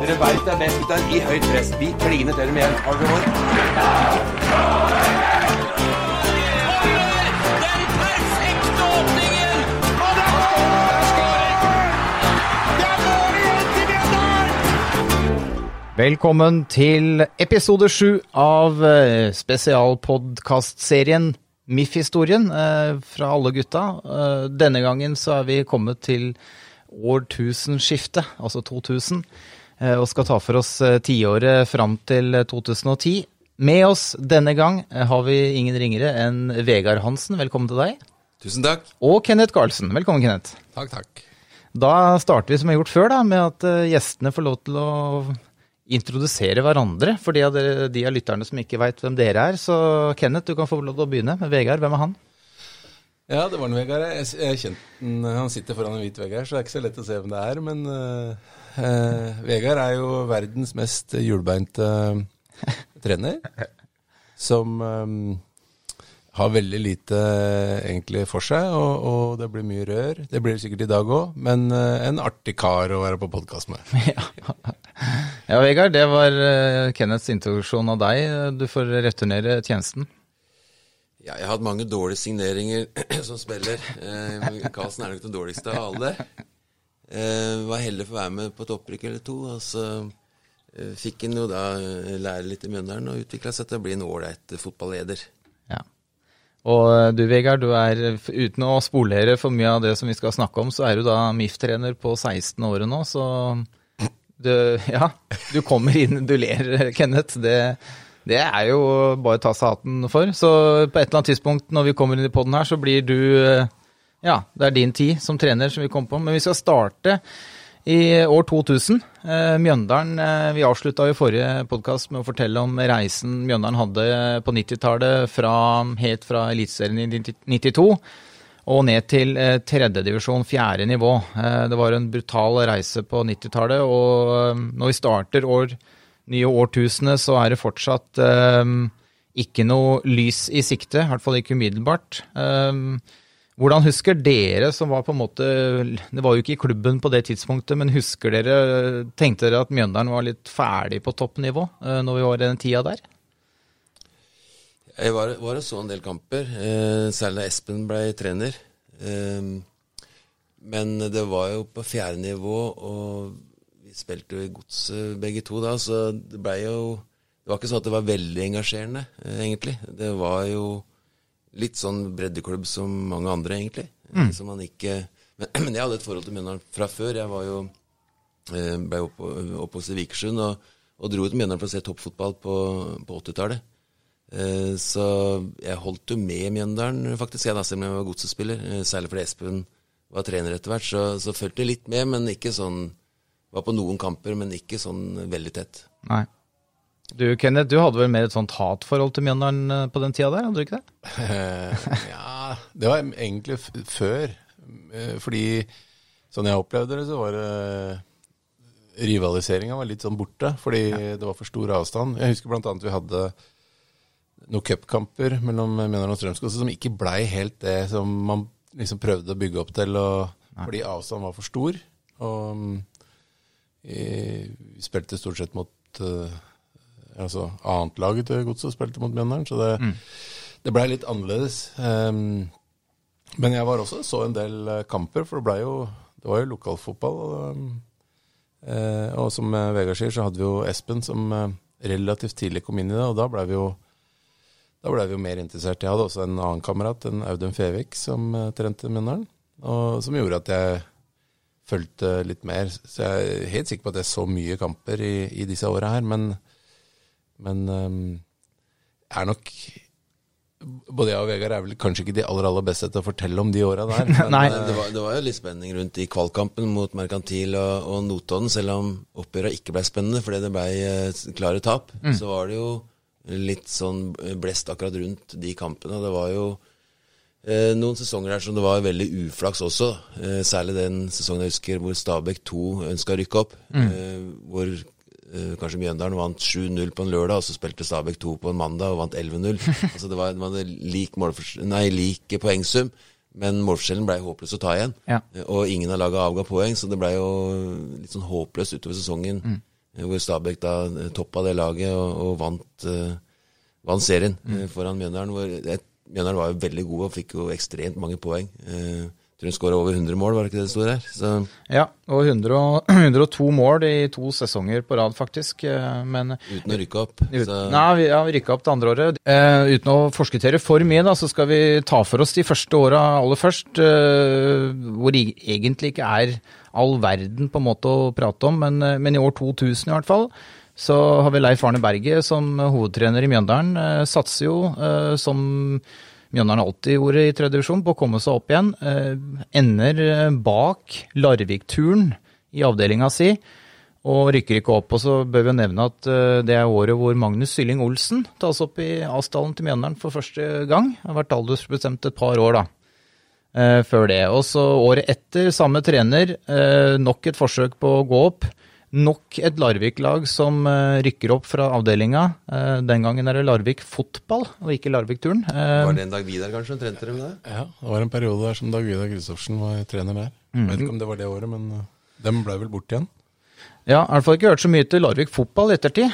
Dere veit det er best gutter, i høyt press. Vi kliner til dem igjen. Har dere hår? Velkommen til episode sju av eh, spesialpodkastserien MIF-historien eh, fra alle gutta. Eh, denne gangen så er vi kommet til årtusenskiftet, altså 2000, eh, og skal ta for oss tiåret fram til 2010. Med oss denne gang har vi ingen ringere enn Vegard Hansen, velkommen til deg. Tusen takk. Og Kenneth Karlsen, velkommen Kenneth. Takk, takk. Da starter vi som vi har gjort før, da, med at gjestene får lov til å introdusere hverandre for de av, dere, de av lytterne som ikke veit hvem dere er. Så Kenneth, du kan få lov til å begynne med Vegard. Hvem er han? Ja, det var en Vegard. Jeg, jeg kjente den. Han sitter foran en hvit Vegard, så det er ikke så lett å se hvem det er. Men eh, eh, Vegard er jo verdens mest hjulbeinte eh, trener. Som eh, har veldig lite eh, egentlig for seg, og, og det blir mye rør. Det blir det sikkert i dag òg, men eh, en artig kar å være på podkast med. Ja, Vegard, det var eh, Kenneths introduksjon av deg. Du får returnere tjenesten. Ja, jeg har hatt mange dårlige signeringer som spiller. Eh, Karlsen er nok den dårligste av alle. Eh, var heldig for å være med på et opprykk eller to. Og så eh, fikk han jo da lære litt i Mjøndalen og utvikla seg til å bli en ålreit fotballeder. Og eh, du Vegard, du er, uten å spolere for mye av det som vi skal snakke om, så er du da MIF-trener på 16 året nå, så du, ja, du kommer inn, du ler, Kenneth. Det, det er jo bare å ta seg hatten for. Så på et eller annet tidspunkt når vi kommer inn i poden her, så blir du eh, Ja, det er din tid som trener som vi kommer på. Men vi skal starte i år 2000. Eh, Mjøndalen eh, Vi avslutta jo forrige podkast med å fortelle om reisen Mjøndalen hadde på 90-tallet, fra, helt fra Eliteserien i 92 og ned til eh, tredjedivisjon, fjerde nivå. Det var en brutal reise på 90-tallet, og når vi starter år, nye årtusenet, så er det fortsatt ikke noe lys i sikte, i hvert fall ikke umiddelbart. Eh, hvordan husker dere som var på en måte Det var jo ikke i klubben på det tidspunktet, men husker dere Tenkte dere at Mjøndalen var litt ferdig på toppnivå eh, når vi var i den tida der? Jeg var, var og så en del kamper, eh, særlig da Espen ble trener. Eh, men det var jo på fjerde nivå, og vi spilte jo i godset begge to da, så det blei jo Det var ikke sånn at det var veldig engasjerende, egentlig. Det var jo litt sånn breddeklubb som mange andre, egentlig. Mm. Som man ikke men, men jeg hadde et forhold til Mjøndalen fra før. Jeg var jo eh, ble oppe, i Vikersund og, og dro til Mjøndalen for å se toppfotball på, på 80-tallet. Eh, Så jeg holdt jo med Mjøndalen, faktisk, jeg da, selv om jeg var godsespiller. eh, Særlig fordi Espen var trener etter hvert. Så, så fulgte jeg litt med, men ikke sånn Var på noen kamper, men ikke sånn veldig tett. Nei. Du Kenneth, du hadde vel mer et sånt hatforhold til Mjøndalen eh, på den tida der, hadde du ikke det? Eh, ja, det var egentlig før. Eh, Fordi sånn jeg opplevde det, så var det Rivaliseringa var litt sånn borte, fordi det var for stor avstand. Jeg husker annet vi hadde noen cupkamper mellom Mjøndalen og Strømskog som ikke blei helt det som man liksom prøvde å bygge opp til, fordi avstanden var for stor. Og mm, vi spilte stort sett mot eh, altså annetlaget til Godset spilte mot Mjøndalen, så det, det blei litt annerledes. Um, men jeg var også så en del eh, kamper, for det blei jo Det var jo lokalfotball. Og, eh, og som eh, Vegard sier, så hadde vi jo Espen som eh, relativt tidlig kom inn i det, og da blei vi jo da ble vi jo mer interessert. Jeg hadde også en annen kamerat, en Audun Fevik, som uh, trente Mjøndalen. Og som gjorde at jeg fulgte litt mer. Så jeg er helt sikker på at jeg så mye kamper i, i disse åra her, men, men um, er nok Både jeg og Vegard er vel kanskje ikke de aller aller beste til å fortelle om de åra der. Men, det var, det var jo litt spenning rundt i kvalkampen mot Merkantil og, og Notodden, selv om oppgjøret ikke ble spennende fordi det ble eh, klare tap. Så var det jo litt sånn blest akkurat rundt de kampene. Det var jo eh, noen sesonger der som det var veldig uflaks også. Eh, særlig den sesongen jeg husker hvor Stabæk 2 ønska å rykke opp. Eh, hvor eh, kanskje Mjøndalen vant 7-0 på en lørdag, og så spilte Stabæk 2 på en mandag og vant 11-0. altså det var, det var lik, nei, lik poengsum, Men målforskjellen blei håpløs å ta igjen. Ja. Eh, Og ingen av laga avga poeng, så det blei jo litt sånn håpløst utover sesongen. Mm. Hvor Stabæk da eh, toppa det laget og, og vant, uh, vant serien mm. foran Mjøndalen. Hvor Mjøndalen var jo veldig gode og fikk jo ekstremt mange poeng. Eh, tror hun skåra over 100 mål, var det ikke det det sto der? Så Ja, og 100 102 mål i to sesonger på rad, faktisk. eh, Men uten å rykke opp. Ut, Så, nei, vi har rykka opp det andre året. Uh, uten å forskuttere for mye, da, så skal vi ta for oss de første åra aller først. Uh, hvor det egentlig ikke er all verden på en måte å prate om, men, uh, men i år 2000 i hvert fall. Så har vi Leif Arne Berget som hovedtrener i Mjøndalen. Satser jo, som Mjøndalen alltid gjorde i tredje divisjon, på å komme seg opp igjen. Eh, ender eh, bak Larvik-turen i avdelinga si og rykker ikke opp. Og så bør vi nevne at eh, det er året hvor Magnus Sylling Olsen tas opp i avstallen til Mjøndalen for første gang. Har vært aldersbestemt et par år, da. eh, før det. Og så året etter, samme trener, eh, nok et forsøk på å gå opp. Nok et Larvik-lag som eh, rykker opp fra avdelinga. Eh, den gangen er det Larvik fotball, og ikke Larvik-turen. Eh, var det en dag Vidar kanskje som trente dem der? Ja, det var en periode der som Dag Vidar Kristoffersen var trener der. Jeg Vet ikke om det var det året, men dem ble vel borte igjen. Ja, i hvert fall ikke hørt så mye til Larvik fotball i ettertid.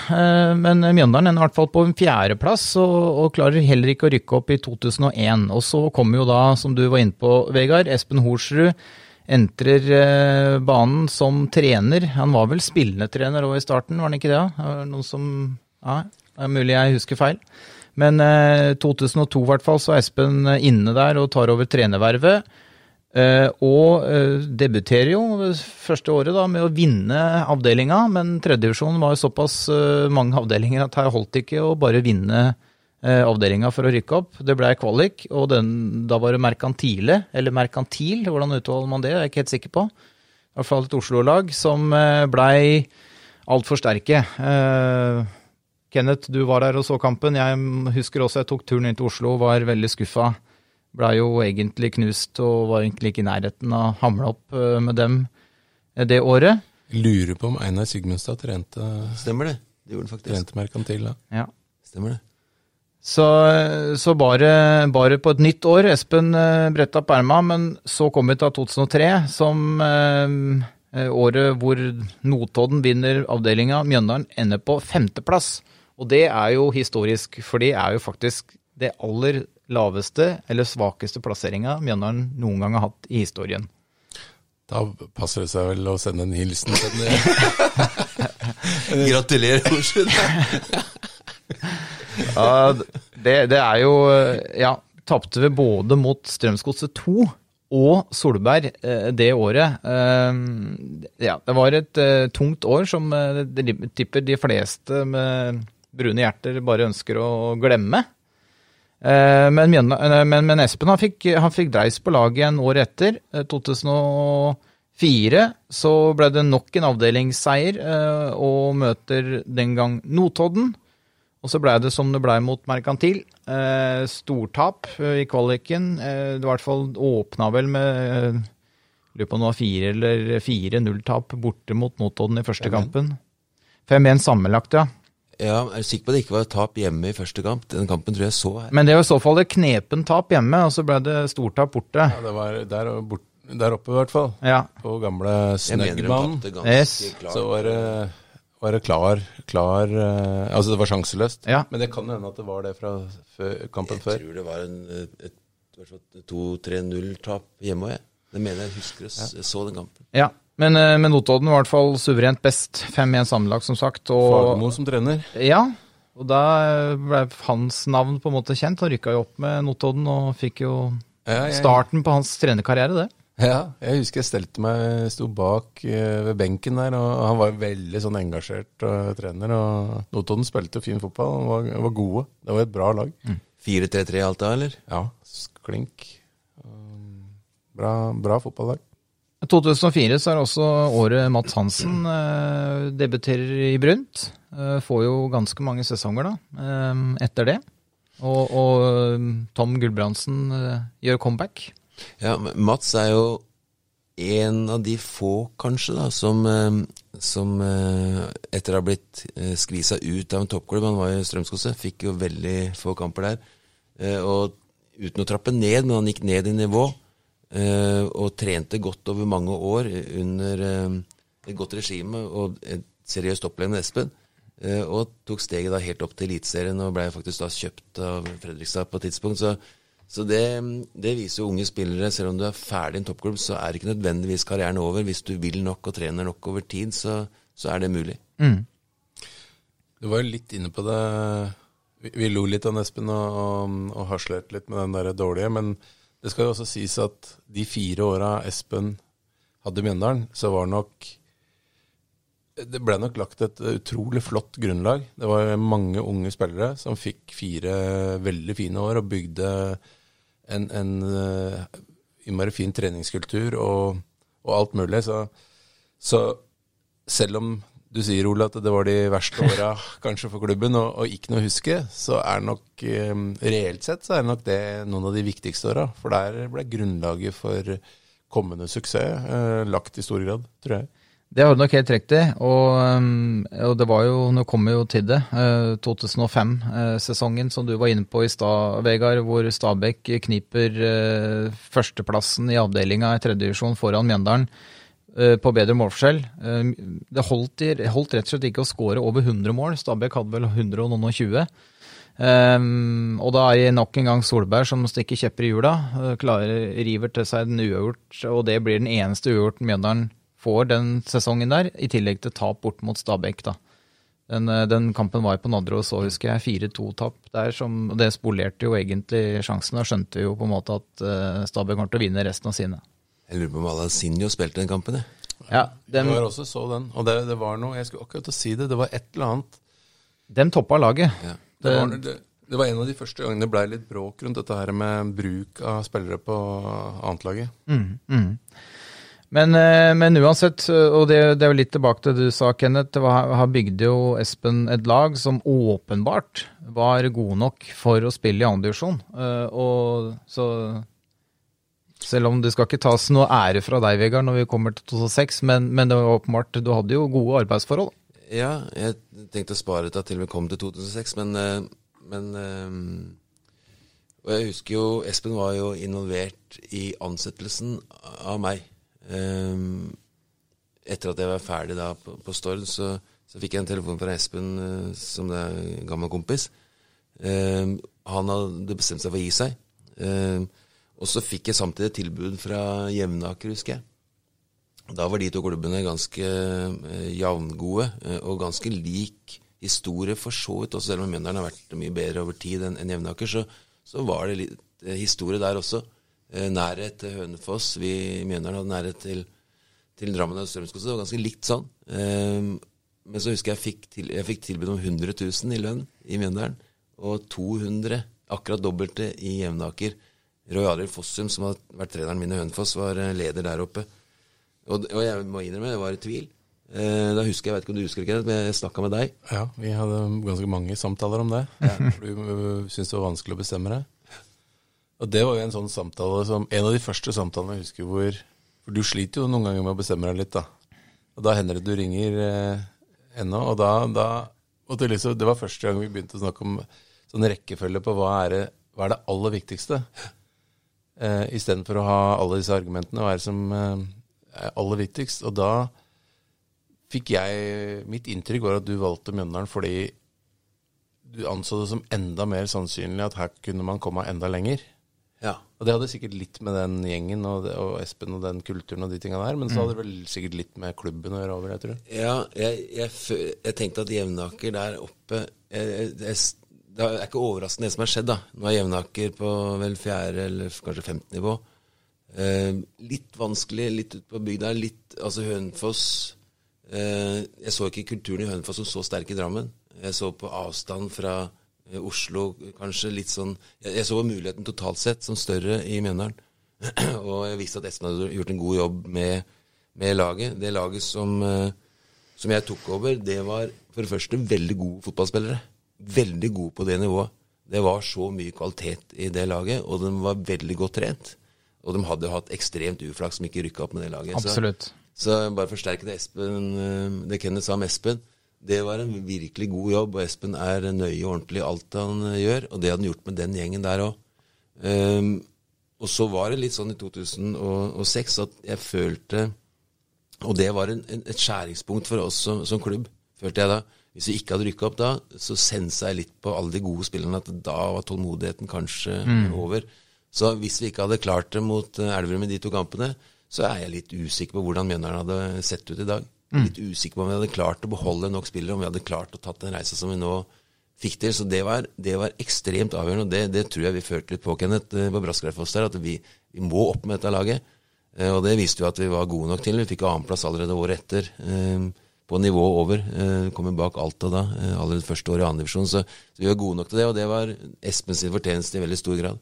Men Mjøndalen er i hvert fall på en fjerdeplass, og, og klarer heller ikke å rykke opp i 2001. Og så kommer jo da, som du var inne på, Vegard, Espen Horsrud entrer eh, banen som trener. Han var vel spillende trener òg i starten, var han ikke det? Noen som Ja, det er mulig jeg husker feil. Men eh, 2002 i hvert fall, så er Espen inne der og tar over trenervervet. Eh, og eh, debuterer jo første året da med å vinne avdelinga, men tredjedivisjonen var jo såpass eh, mange avdelinger at her holdt det ikke å bare vinne eh, avdelinga for å rykke opp. Det ble kvalik, og den, da var det Merkantile, eller Merkantil, hvordan uttaler man det, jeg er ikke helt sikker på. I hvert fall et Oslo-lag som eh, blei altfor sterke. Eh, Kenneth, du var der og så kampen. Jeg husker også jeg tok turen inn til Oslo og var veldig skuffa. Blei jo egentlig knust og var egentlig ikke i nærheten av å hamle opp eh, med dem eh, det året. Lurer på om Einar Sigmundstad trente, Stemmer det? Det gjorde han faktisk. trente Merkantil da. Ja. Stemmer det. Så, så bare, bare på et nytt år. Espen eh, bretta opp erma, men så kom vi til 2003, som eh, året hvor Notodden vinner avdelinga. Mjøndalen ender på femteplass. Og det er jo historisk, for det er jo faktisk det aller laveste eller svakeste plasseringa Mjøndalen noen gang har hatt i historien. Da passer det seg vel å sende en hilsen til den. Gratulerer, Horsrud. Ja, det, det er jo Ja, tapte vi både mot Strømsgodset 2 og Solberg eh, det året. Eh, Ja, det var et eh, tungt år som jeg tipper de fleste med brune hjerter bare ønsker å glemme. Men, men, men Espen han fikk, han fikk dreis på laget igjen året etter. eh, 2004 så ble det nok en avdelingsseier, og møter den gang Notodden. Og så blei det som det blei mot Merkantil. Eh, stortap eh, i kvaliken. Eh, det var i hvert fall åpna vel med eh, Lurer på om det var fire eller fire nulltap borte mot Notodden i første kampen. 5-1 sammenlagt, ja. Ja, er du sikker på at det ikke var tap hjemme i første kamp? Den kampen tror jeg så her. Men det var i så fall et knepen tap hjemme, og så ble det stortap borte. Ja, det var der, bort, der oppe i hvert fall. Ja. På gamle Jeg Snøggbanen. Yes. klart. Så var det, var det klar, klar uh, Altså det var sjanseløst. Ja. Men det kan hende at det var det fra før, kampen Jeg før. tror det var en, et, et, et 2-3-0-tap hjemme òg, jeg. Det mener jeg husker jeg s- så den kampen. ja. Men, eh, men Notodden var i hvert fall suverent best. 5-1 sammenlagt, som sagt. Og, Fagermo som trener. Ja, og da ble hans navn på en måte kjent. Han rykka jo opp med Notodden og fikk jo Ja, jeg, starten på hans trenerkarriere, det. Ja, jeg husker jeg stelte meg, sto bak eh, ved benken der, og han var veldig sånn engasjert og trener. Og Notodden spilte fin fotball, og var, var gode. Det var et bra lag. 4-3-3 alt da, eller? Ja, klink. Um, Bra, bra fotballag. 2004 så er også året Mats Hansen eh, debuterer i Brunt. Eh, får jo ganske mange sesonger da, eh, etter det. Og, og eh, Tom Gulbrandsen eh, gjør comeback. Ja, Mats er jo en av de få, kanskje, da, som, eh, som eh, etter å ha blitt eh, skvisa ut av en toppklubb, han var i Strømsgodset, fikk jo veldig få kamper der, og uten å trappe ned, men han gikk ned i nivå, og trente godt over mange år under et godt regime og et seriøst opplevende Espen. Og tok steget da helt opp til Eliteserien og ble faktisk da kjøpt av Fredrikstad på et tidspunkt. Så, så det, det viser jo unge spillere, selv om du er ferdig i en toppklubb, så er ikke nødvendigvis karrieren over. Hvis du vil nok og trener nok over tid, så, så er det mulig. Du var jo litt inne på det. Vi, vi lo litt av Espen og, og, og harselerte litt med den der dårlige, men det skal jo også sies at de fire åra Espen hadde i Mjøndalen, så var nok Det ble nok lagt et utrolig flott grunnlag. Det var mange unge spillere som fikk fire veldig fine år og bygde en, en uh, innmari fin treningskultur og, og alt mulig. Så, så selv om du sier, Ole, at det var de verste åra kanskje for klubben, og, og ikke noe å huske, så er det nok eh, reelt sett så er det nok det noen av de viktigste åra. For der ble grunnlaget for kommende suksess eh, lagt i stor grad, tror jeg. Det har du nok helt riktig, og, um, og det var jo, nå kommer jo til det, eh, 2005-sesongen som du var inne på i stad, Vegard, hvor Stabæk kniper eh, førsteplassen i avdelinga i tredje divisjon foran Mjøndalen eh, på bedre målforskjell. Eh, Det holdt, holdt rett og slett ikke å skåre over 100 mål, Stabæk hadde vel 120. Um, og da er det nok en gang Solberg som stikker kjepper i hjula. eh, klarer, river til seg den uavgjort, og det blir den eneste uavgjorten Mjøndalen får den sesongen der, i tillegg til tap bort mot Stabæk. da. Den, eh, den kampen var på Nadderud, så husker jeg 4-2-tap der. Som, og det spolerte jo egentlig sjansen, og skjønte jo på en måte at uh, Stabæk kommer til å vinne resten av sine. Jeg lurer på om Alasinho spilte den kampen, jeg. Ja, Det jeg var også så den, og det, det var noe Jeg skulle akkurat si det. Det var et eller annet dem toppa laget. Ja. Det var, det, det var en av de første gangene det blei litt bråk rundt dette her med bruk av spillere på annetlaget. Mm, eh, men uansett, eh, og det, det er jo litt tilbake til det du sa, Kenneth, det var, her bygde jo Espen et lag som åpenbart var gode nok for å spille i andredivisjon. Og så Selv om det skal ikke tas noe ære fra deg, Vegard, når vi kommer til 2006, men, men det var åpenbart, du hadde jo gode arbeidsforhold. Ja, jeg tenkte å spare at til vi kom til 2006, men, eh, men eh, Og jeg husker jo Espen var jo involvert i ansettelsen av meg. Eh, Etter at jeg var ferdig da på, på Stord, så, så fikk jeg en telefon fra Espen, eh, som det er en gammel kompis. Eh, Han hadde bestemt seg for å gi seg. Eh, Og så fikk jeg samtidig et tilbud fra Jevnaker, husker jeg. Da var de to klubbene ganske eh, jevngode eh, og ganske lik historie for så vidt. Også selv om Mjøndalen har vært mye bedre over tid enn Jevnaker, så, så var det litt historie der også. Eh, nærhet til Hønefoss. Vi i Mjøndalen hadde nærhet til, til Drammen og Strømsgodset. Det var ganske likt sånn. Eh, men så husker jeg fikk til, jeg fikk tilbud om 100 000 i lønn i Mjøndalen, og 200, akkurat dobbelte, i Jevnaker. Roy Arild Fossum, som hadde vært treneren min i Hønefoss, var eh, leder der oppe. Og, og jeg må innrømme, jeg var i tvil. Eh, da husker jeg, jeg vet ikke om du husker det, men jeg snakka med deg. Ja, vi hadde ganske mange samtaler om det. For du syntes det var vanskelig å bestemme deg. Og det var jo en sånn samtale som En av de første samtalene jeg husker hvor For du sliter jo noen ganger med å bestemme deg litt, da. Og da hender det du ringer eh, ennå, og da, da og det, liksom, det var første gang vi begynte å snakke om sånn rekkefølge på hva er det, hva er det aller viktigste. Eh, Istedenfor å ha alle disse argumentene, hva er det som eh, er aller viktigst? Og da fikk jeg Mitt inntrykk var at du valgte Mjøndalen fordi du anså det som enda mer sannsynlig at her kunne man komme enda lenger. Ja. Og det hadde sikkert litt med den gjengen og, det, og Espen og den kulturen og de tinga der, men så hadde det vel sikkert litt med klubben å gjøre over, jeg tror. Ja, jeg, jeg, jeg tenkte at Jevnaker der oppe jeg, Det er ikke overraskende det som har skjedd, da. Nå er Jevnaker på vel fjerde eller kanskje femte nivå. Eh, litt vanskelig, litt ute på bygda. Litt Altså Hønefoss eh, Jeg så ikke kulturen i Hønefoss som så sterk i Drammen. Jeg så på avstand fra Oslo kanskje litt sånn Jeg, jeg så muligheten totalt sett som større i Mjøndalen. og jeg visste at Espen hadde gjort en god jobb med, med laget. Det laget som eh, som jeg tok over, det var for det første veldig gode fotballspillere. Veldig gode på det nivået. Det var så mye kvalitet i det laget, og de var veldig godt trent. Og de hadde hatt ekstremt uflaks som ikke rykka opp med det laget. Så- Absolutt. så bare forsterke det Espen, eh, det Kenneth sa om Espen. Det var en virkelig god jobb, og Espen er nøye og ordentlig i alt han eh, gjør. Og det hadde han gjort med den gjengen der òg. og så var det litt sånn i 2006 at jeg følte Og det var en, en, et skjæringspunkt for oss som, som, klubb, følte jeg da. Hvis vi ikke hadde rykka opp da, så sensa jeg litt på alle de gode spillerne at da var tålmodigheten kanskje mm. over. Så hvis vi ikke hadde klart det mot eh, Elverum i de to kampene, så er jeg litt usikker på hvordan Mjøndalen hadde sett ut i dag. Mm. Litt usikker på om vi hadde klart å beholde nok spillere, om vi hadde klart å tatt den reisa som vi nå fikk til. Så det var, det var ekstremt avgjørende, og det, det, tror jeg vi følte litt på, Kenneth, eh, på Braskrefoss der, at vi, vi, må opp med dette laget. Eh, og det viste jo at vi var gode nok til. Vi fikk annenplass allerede året etter. Eh, på nivå over. Kommer bak Alta da, allerede første år i andredivisjon. Så, så vi var gode nok til det, og det var Espen sin fortjeneste i veldig stor grad.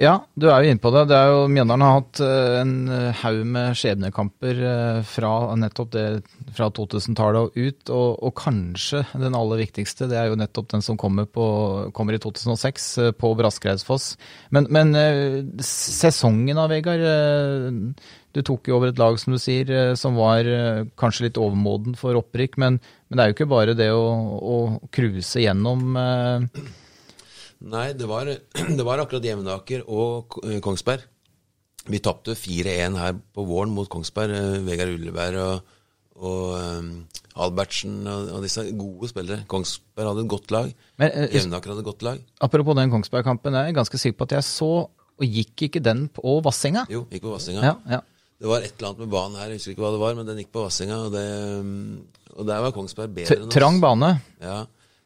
Ja, du er jo inne på det. det er jo, Mjøndalen har hatt eh, en eh, haug med skjebnekamper eh, fra nettopp det fra 2000-tallet og ut. Og, og, kanskje den aller viktigste, det er jo nettopp den som kommer, på, kommer i 2006 på Braskreidsfoss. Men, men sesongen av Vegard Du tok jo over et lag som du sier, som var kanskje litt overmoden for opprykk. Men, men det er jo ikke bare det å cruise gjennom Nei, det var, det var akkurat Jevnaker og eh, Kongsberg. Vi tapte 4-1 her på våren mot Kongsberg. Eh, Vegard Ulleberg og, og um, Albertsen og, disse gode spillere. Kongsberg hadde et godt lag. Men, uh, Jevnaker hadde et godt lag. Apropos den Kongsberg-kampen, jeg er ganske sikker på at jeg så og Gikk ikke den på Vassenga? Jo, gikk på Vassenga. Ja, ja. Det var et eller annet med banen her, jeg husker ikke hva det var, men den gikk på Vassenga. Og, det, og der var Kongsberg bedre enn oss. Trang bane. Ja.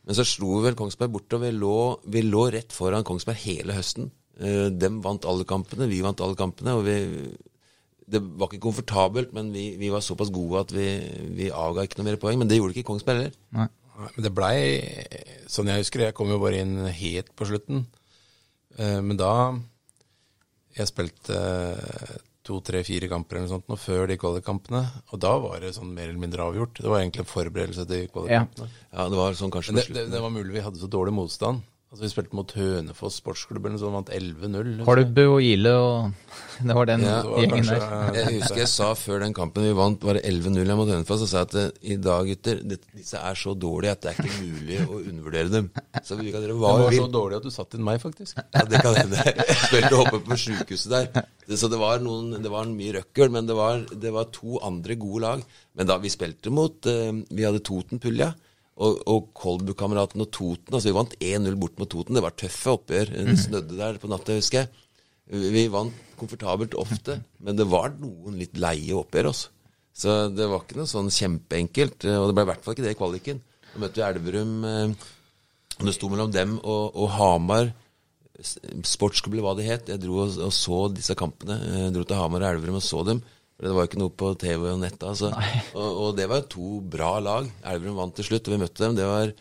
Men så slo vel Kongsberg bort, og vi lå, vi lå rett foran Kongsberg hele høsten. Uh, dem vant alle kampene, vi vant alle kampene. og vi, Det var ikke komfortabelt, men vi, vi var såpass gode at vi, vi, avga ikke noe mer poeng. Men det gjorde ikke Kongsberg heller. Nei. Men det blei, sånn jeg husker, jeg kom jo bare inn helt på slutten. Uh, men da Jeg spilte to, tre, fire kamper eller noe sånt, nå, før de kvalikkampene. Og da var det sånn mer eller mindre avgjort. Det var egentlig en forberedelse til kvalikkampene. Ja. ja, det var sånn kanskje det, det, det, var mulig vi hadde så dårlig motstand. Altså Vi spilte mot Hønefoss sportsklubb som vant 11-0. Kolbu og Ile og Det var den ja, gjengen der. Jeg husker jeg sa før den kampen vi vant, var det 11-0 mot Hønefoss, og sa at eh, i dag, gutter, disse er så dårlige at det er ikke mulig å undervurdere dem. Så vi kan dere var, det var så dårlig at du satt inn meg, faktisk. Ja, det kan hende. Spilte oppe på sjukehuset der. Så det var, noen, det var mye røkkel, men det var, det var, to andre gode lag. Men da vi spilte mot uh, Vi hadde Toten-pulja. Og, og Kolbu-kameratene og Toten altså Vi vant 1-0 bort mot Toten. Det var tøffe oppgjør. Det mm. snødde der på natta, husker jeg. Vi vant komfortabelt ofte, men det var noen litt leie oppgjør. Også. Så det var ikke noe sånn kjempeenkelt. Og det ble i hvert fall ikke det i kvaliken. Da møtte vi Elverum. Eh, og Det sto mellom dem og, og Hamar sportsklubb, hva det het. Jeg dro og, og, så disse kampene. Jeg dro til Hamar og Elverum og så dem. For Det var jo ikke noe på TV og nett. Altså. Og, og, det var to bra lag. Elverum vant til slutt, og vi møtte dem. Det var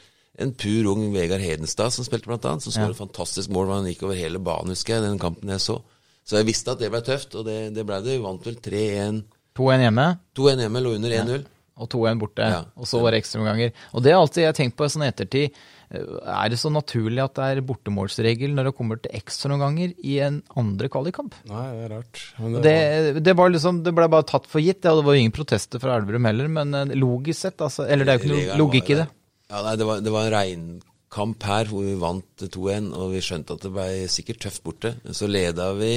en pur ung Vegard Hedenstad som spilte, blant annet. Som skåret ja. fantastisk mål. Han gikk over hele banen, husker jeg, den kampen jeg så. Så jeg visste at det ble tøft, og det, det ble det. Vi vant vel 3-1. 2-1 hjemme? 2-1 hjemme, lå under 1-0. Ja. Og 2-1 borte. Ja. Og så var det ekstraomganger. Og det har alltid jeg tenkt på sånn ettertid. Er det så naturlig at det er bortemålsregel når det kommer til ekstra noen ganger i en andre kvalikkamp? Nei, det er rart. Det, det, det, var liksom, det ble bare tatt for gitt. Ja, det var jo ingen protester fra Elverum heller, men eh, logisk sett, altså, Eller det er jo ikke noe logikk i det. Ja, nei, det var, det var en regnkamp her hvor vi vant 2-1, og vi skjønte at det ble sikkert tøft borte. Så leda vi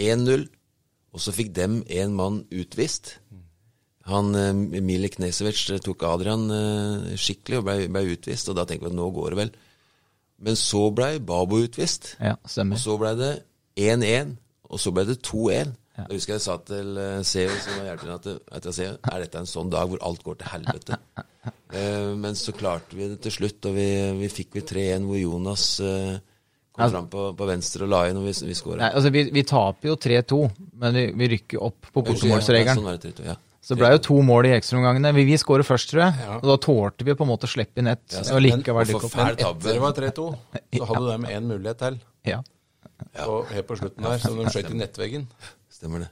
1-0, og så fikk dem en mann utvist. Han, eh, Mile Knesevic eh, tok Adrian eh, skikkelig og ble, ble, utvist, og da tenker vi at nå går det vel. Men så ble Babo utvist. Ja, stemmer. Og så ble det 1-1, og så ble det 2-1. Ja. Jeg husker jeg sa til CEO, som var hjelperen, at, at jeg, er dette en sånn dag hvor alt går til helvete? men så klarte vi det til slutt, og vi, vi fikk vi 3-1 hvor Jonas kom fram på, på, venstre og la inn, og vi, vi skåra. Altså, vi, vi, taper jo 3-2, men vi, vi, rykker opp på bortemålsregelen. Ja, sånn 3-2, ja. Så det ble jo to mål i ekstraomgangene. Vi, vi skårer først, tror jeg. Ja. Og da tålte vi på en måte å slippe inn ett. Ja, og likevel men, men etter det var 3-2, så hadde de én mulighet til. Ja. Og helt på slutten der, så de skjøt i nettveggen. Stemmer det.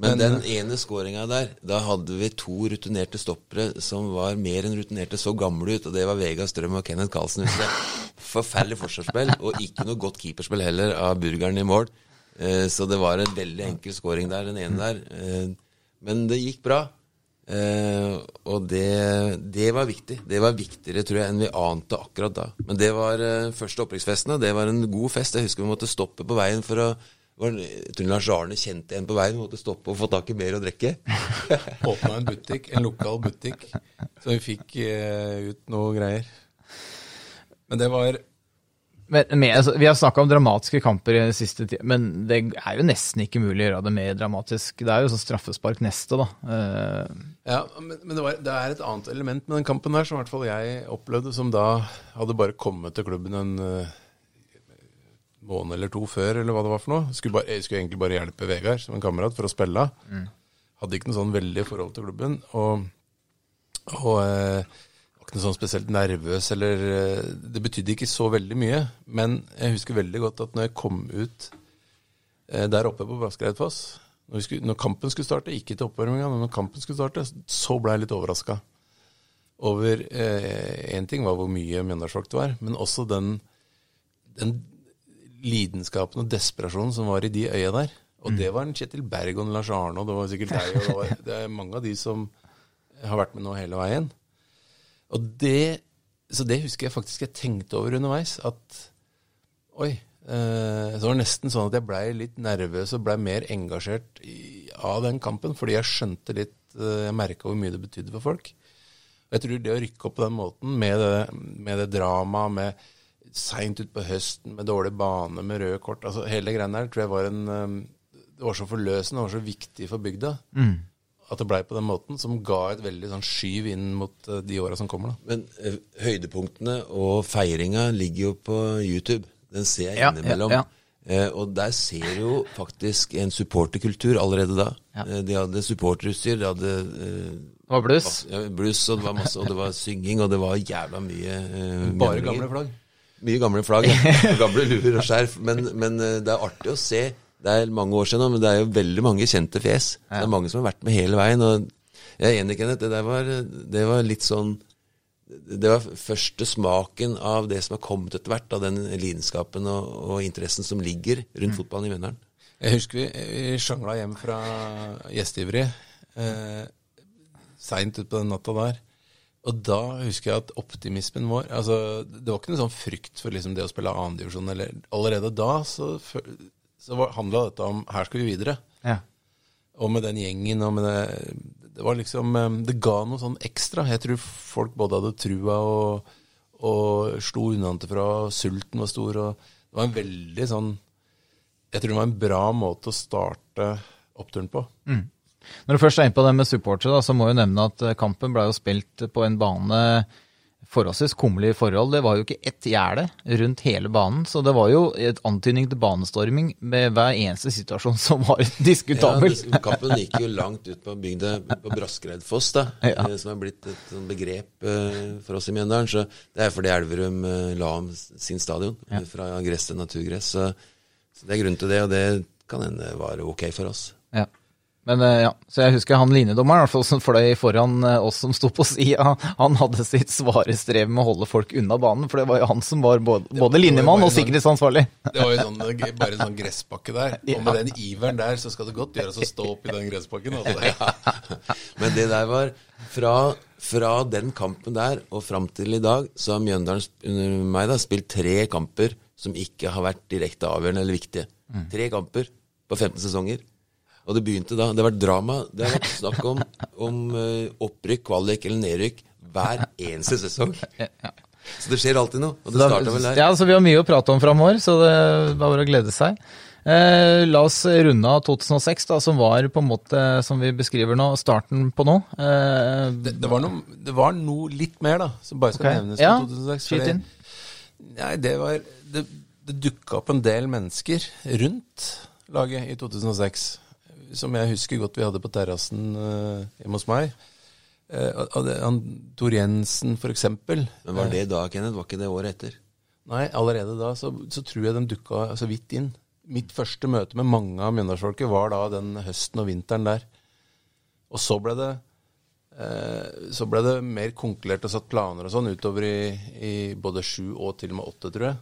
Men, men den ene skåringa der, da hadde vi to rutinerte stoppere som var mer enn rutinerte, så gamle ut, og det var Vega Strøm og Kenneth Karlsen. Forferdelig forsvarsspill, og ikke noe godt keeperspill heller av burgeren i mål. Eh, så det var en veldig enkel skåring der, den ene der. Men det gikk bra. Eh, og det, det, var viktig. Det var viktigere, tror jeg, enn vi ante akkurat da. Men det var eh, første opprykksfesten, og det var en god fest. Jeg husker vi måtte stoppe på veien for å var, jeg tror Lars Arne kjente en på veien, måtte stoppe og få tak i mer å drikke. Åpna en butikk, en lokal butikk, så vi fikk eh, ut noe greier. Men det var Men, med, altså, vi har snakka om dramatiske kamper i den siste tida, men det er jo nesten ikke mulig å gjøre det mer dramatisk. Det er jo sånn straffespark neste, da. Uh... Ja, men, men det, var, det er et annet element med den kampen der, som i hvert fall jeg opplevde, som da hadde bare kommet til klubben en uh, måned eller to før, eller hva det var for noe. Skulle bare, jeg skulle egentlig bare hjelpe Vegard som en kamerat for å spille. Hadde ikke noe sånn veldig forhold til klubben. Og, og var ikke noe sånn spesielt nervøs, eller eh, Det betydde ikke så veldig mye. Men jeg husker veldig godt at når jeg kom ut eh, der oppe på Baskreidfoss når, skulle- når kampen skulle starte, ikke til oppvarminga, men når kampen skulle starte, så ble jeg litt overraska over Én ting var hvor mye Mjøndalsfolk det var, men også den, den lidenskapen og desperasjonen som var i de øya der. Og det var en Kjetil Berg og en Lars Arne, og det var sikkert deg, og det, var, det er mange av de som har vært med nå hele veien. Og det, så det husker jeg faktisk jeg tenkte over underveis, at oi. Eh, så det nesten sånn at jeg blei litt nervøs og blei mer engasjert i, av den kampen, fordi jeg skjønte litt eh, Jeg merka hvor mye det betydde for folk. Og jeg tror det å rykke opp på den måten, med det, med det dramaet, med seint utpå høsten, med dårlig bane, med røde kort altså Hele greiene der tror jeg var en eh, Det var så forløsende, og så viktig for bygda. At det blei på den måten, som ga et veldig sånn skyv inn mot eh, de åra som kommer. da. Men eh, høydepunktene og feiringa ligger jo på YouTube. Den ser jeg Ja, innimellom. ja, Eh, og der ser du jo faktisk en supporterkultur allerede da. Ja. Eh, de hadde supporterutstyr, de hadde eh, det var bluss. ja, bluss, og det var masse, og det var synging, og det var jævla mye eh, Bare gamle flagg. Mye gamle flagg, ja. Gamle luer og skjerf. Men, men det er artig å se. Det er mange år siden men det er jo veldig mange kjente fjes. Det er mange som har vært med hele veien. Og jeg er enig, Kenneth. Det der var, det var litt sånn Det var første smaken av det som har kommet etter hvert, av den lidenskapen og, og interessen som ligger rundt fotballen i Mjøndalen. Jeg husker vi, vi sjangla hjem fra gjestgiveri eh, seint utpå den natta der. Og da husker jeg at optimismen vår altså Det var ikke noe sånn frykt for liksom det å spille annendivisjon. Allerede da så, så handla dette om her skal vi videre. Ja. Og med den gjengen og med det Det var liksom eh, Det ga noe sånn ekstra. Jeg tror folk både hadde trua og, og slo unnafra. Sulten var stor. Og det var en veldig sånn Jeg tror det var en bra måte å starte oppturen på. Når du først er inne på det med supportere, så må jeg nevne at eh, kampen ble jo spilt på en bane forholdsvis kummerlige forhold. Det var jo ikke ett gjerde rundt hele banen, så det var jo et antydning til banestorming med hver eneste situasjon som var diskutabel. Ja, kampen gikk jo langt ut på bygda på Braskereidfoss, da, Ja. eh, som er blitt et sånn begrep eh, for oss i Mjøndalen. Så det er fordi Elverum eh, la om sin stadion fra gress til naturgress. Så, så det er grunn til det, og det kan hende var ok for oss. Men eh, ja, så jeg husker han linjedommeren, i som fløy foran eh, oss som sto på sida, han hadde sitt svare strev med å holde folk unna banen, for det var jo han som var både, både linjemann og sånn- sikkerhetsansvarlig. Det var jo sånn, bare en sånn gresspakke der. Og med den iveren der, så skal det godt gjøres å stå oppi den gresspakken. Altså. Ja. Men det der var fra, fra den kampen der og fram til i dag, så har Mjøndalen under meg da spilt tre kamper som ikke har vært direkte avgjørende eller viktige. Tre kamper på 15 sesonger. Og det begynte da. Det har vært drama. Det har vært snakk om, om eh, opprykk, kvalik eller nedrykk hver eneste sesong. Så det skjer alltid noe. Og det starter starta vel der. Ja, så vi har mye å prate om framover, så det er bare å glede seg. Eh, la oss runde av 2006, da, som var på en måte, som vi beskriver nå, starten på nå. Eh, Det, det, var noe, det var noe litt mer, da, som bare skal okay. nevnes. Ja, på 2006, skyt inn. Nei, det var Det, det dukka opp en del mennesker rundt laget i 2006. Som jeg husker godt vi hadde på terrassen eh, hjemme hos meg. Eh, han, Tor Jensen, for eksempel. Men var det da, Kenneth? Var ikke det året etter? Nei, allerede da så, så tror jeg de dukka så vidt inn. Mitt første møte med mange av mjøndalsfolket var da den høsten og vinteren der. Og så ble det eh, så ble det mer konklert og satt planer og sånn utover i, i både sju og til og med åtte, tror jeg.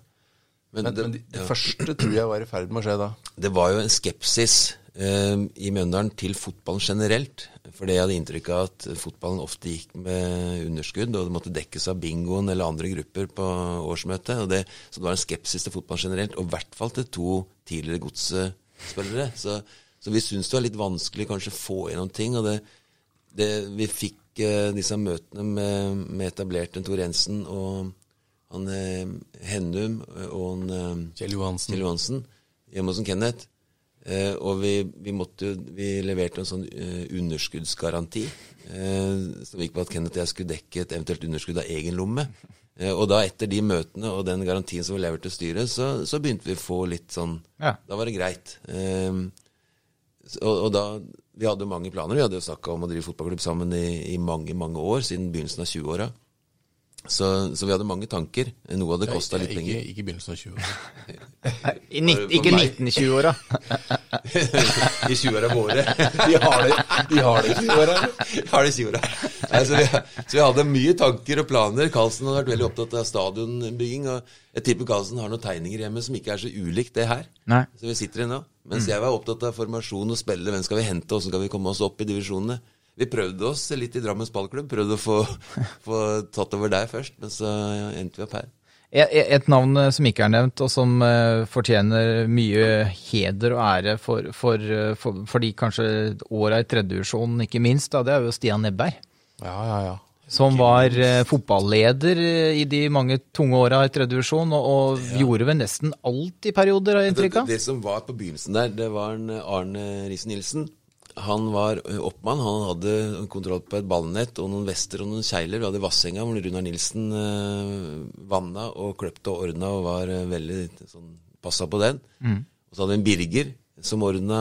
Men Men, det- men det, det første tror jeg var i ferd med å skje da. Det var jo en skepsis eh, i Mjøndalen til fotballen generelt. For jeg hadde inntrykk av at fotballen ofte gikk med underskudd, og det måtte dekkes av bingoen eller andre grupper på årsmøtet. Og det, så det var en skepsis til fotballen generelt, og i hvert fall til to tidligere godsspillere. Så, så vi syns det var litt vanskelig kanskje å få gjennom ting. Og det, det, vi fikk eh, disse møtene med, med etablerte Tor Jensen og han eh, Hennum og han, eh, Kjell Johansen. Kjell Johansen hjemme hos en Kenneth. Eh, og vi, vi, måtte, vi leverte en sånn eh, underskuddsgaranti eh, som gikk på at Kenneth og jeg skulle dekke et eventuelt underskudd av egen lomme. Eh, og da etter de møtene og den garantien som vi leverte til styret, så, så begynte vi å få litt sånn Ja. Da var det greit. Eh, og, og da Vi hadde jo mange planer. Vi hadde jo snakka om å drive fotballklubb sammen i, i mange, mange år, siden begynnelsen av 20-åra. Så, så vi hadde mange tanker. Noe hadde kosta litt ikke, penger. ikke i begynnelsen av 20-åra. ikke meg. 1920-åra. I 20-åra våre. De har det, de har det i 20-åra. De har det i 20-åra. Så, vi, så vi hadde mye tanker og planer. Karlsen hadde vært veldig opptatt av stadionbygging. Og jeg tipper Karlsen har noen tegninger hjemme som ikke er så ulikt det her. Nei. Så vi sitter i nå. Mens jeg var opptatt av formasjon og spille. Hvem skal vi hente, åssen skal vi komme oss opp i divisjonene? Vi prøvde oss litt i Drammens ballklubb. Prøvde å få, få tatt over der først, men så endte vi opp her. Et et navn eh, som ikke er nevnt, og som eh, fortjener mye heder og ære for, for, eh, for, for de kanskje åra i tredjedivisjon, ikke minst, da, det er jo Stian Nebberg. Ja, ja, ja. Som var uh, fotballeder i de mange tunge åra i tredjedivisjon, og, og gjorde vel nesten alt i perioder, har jeg inntrykk Det, av. det som var på begynnelsen der, det var en Arne Riise-Nilsen. Han var oppmann. Han hadde kontroll på et ballnett og noen vester og noen kjegler. Vi hadde Vassenga, hvor Runar Nilsen eh, vanna og kløpte og ordna og var eh, veldig sånn passa på den. Og så hadde vi en Birger som ordna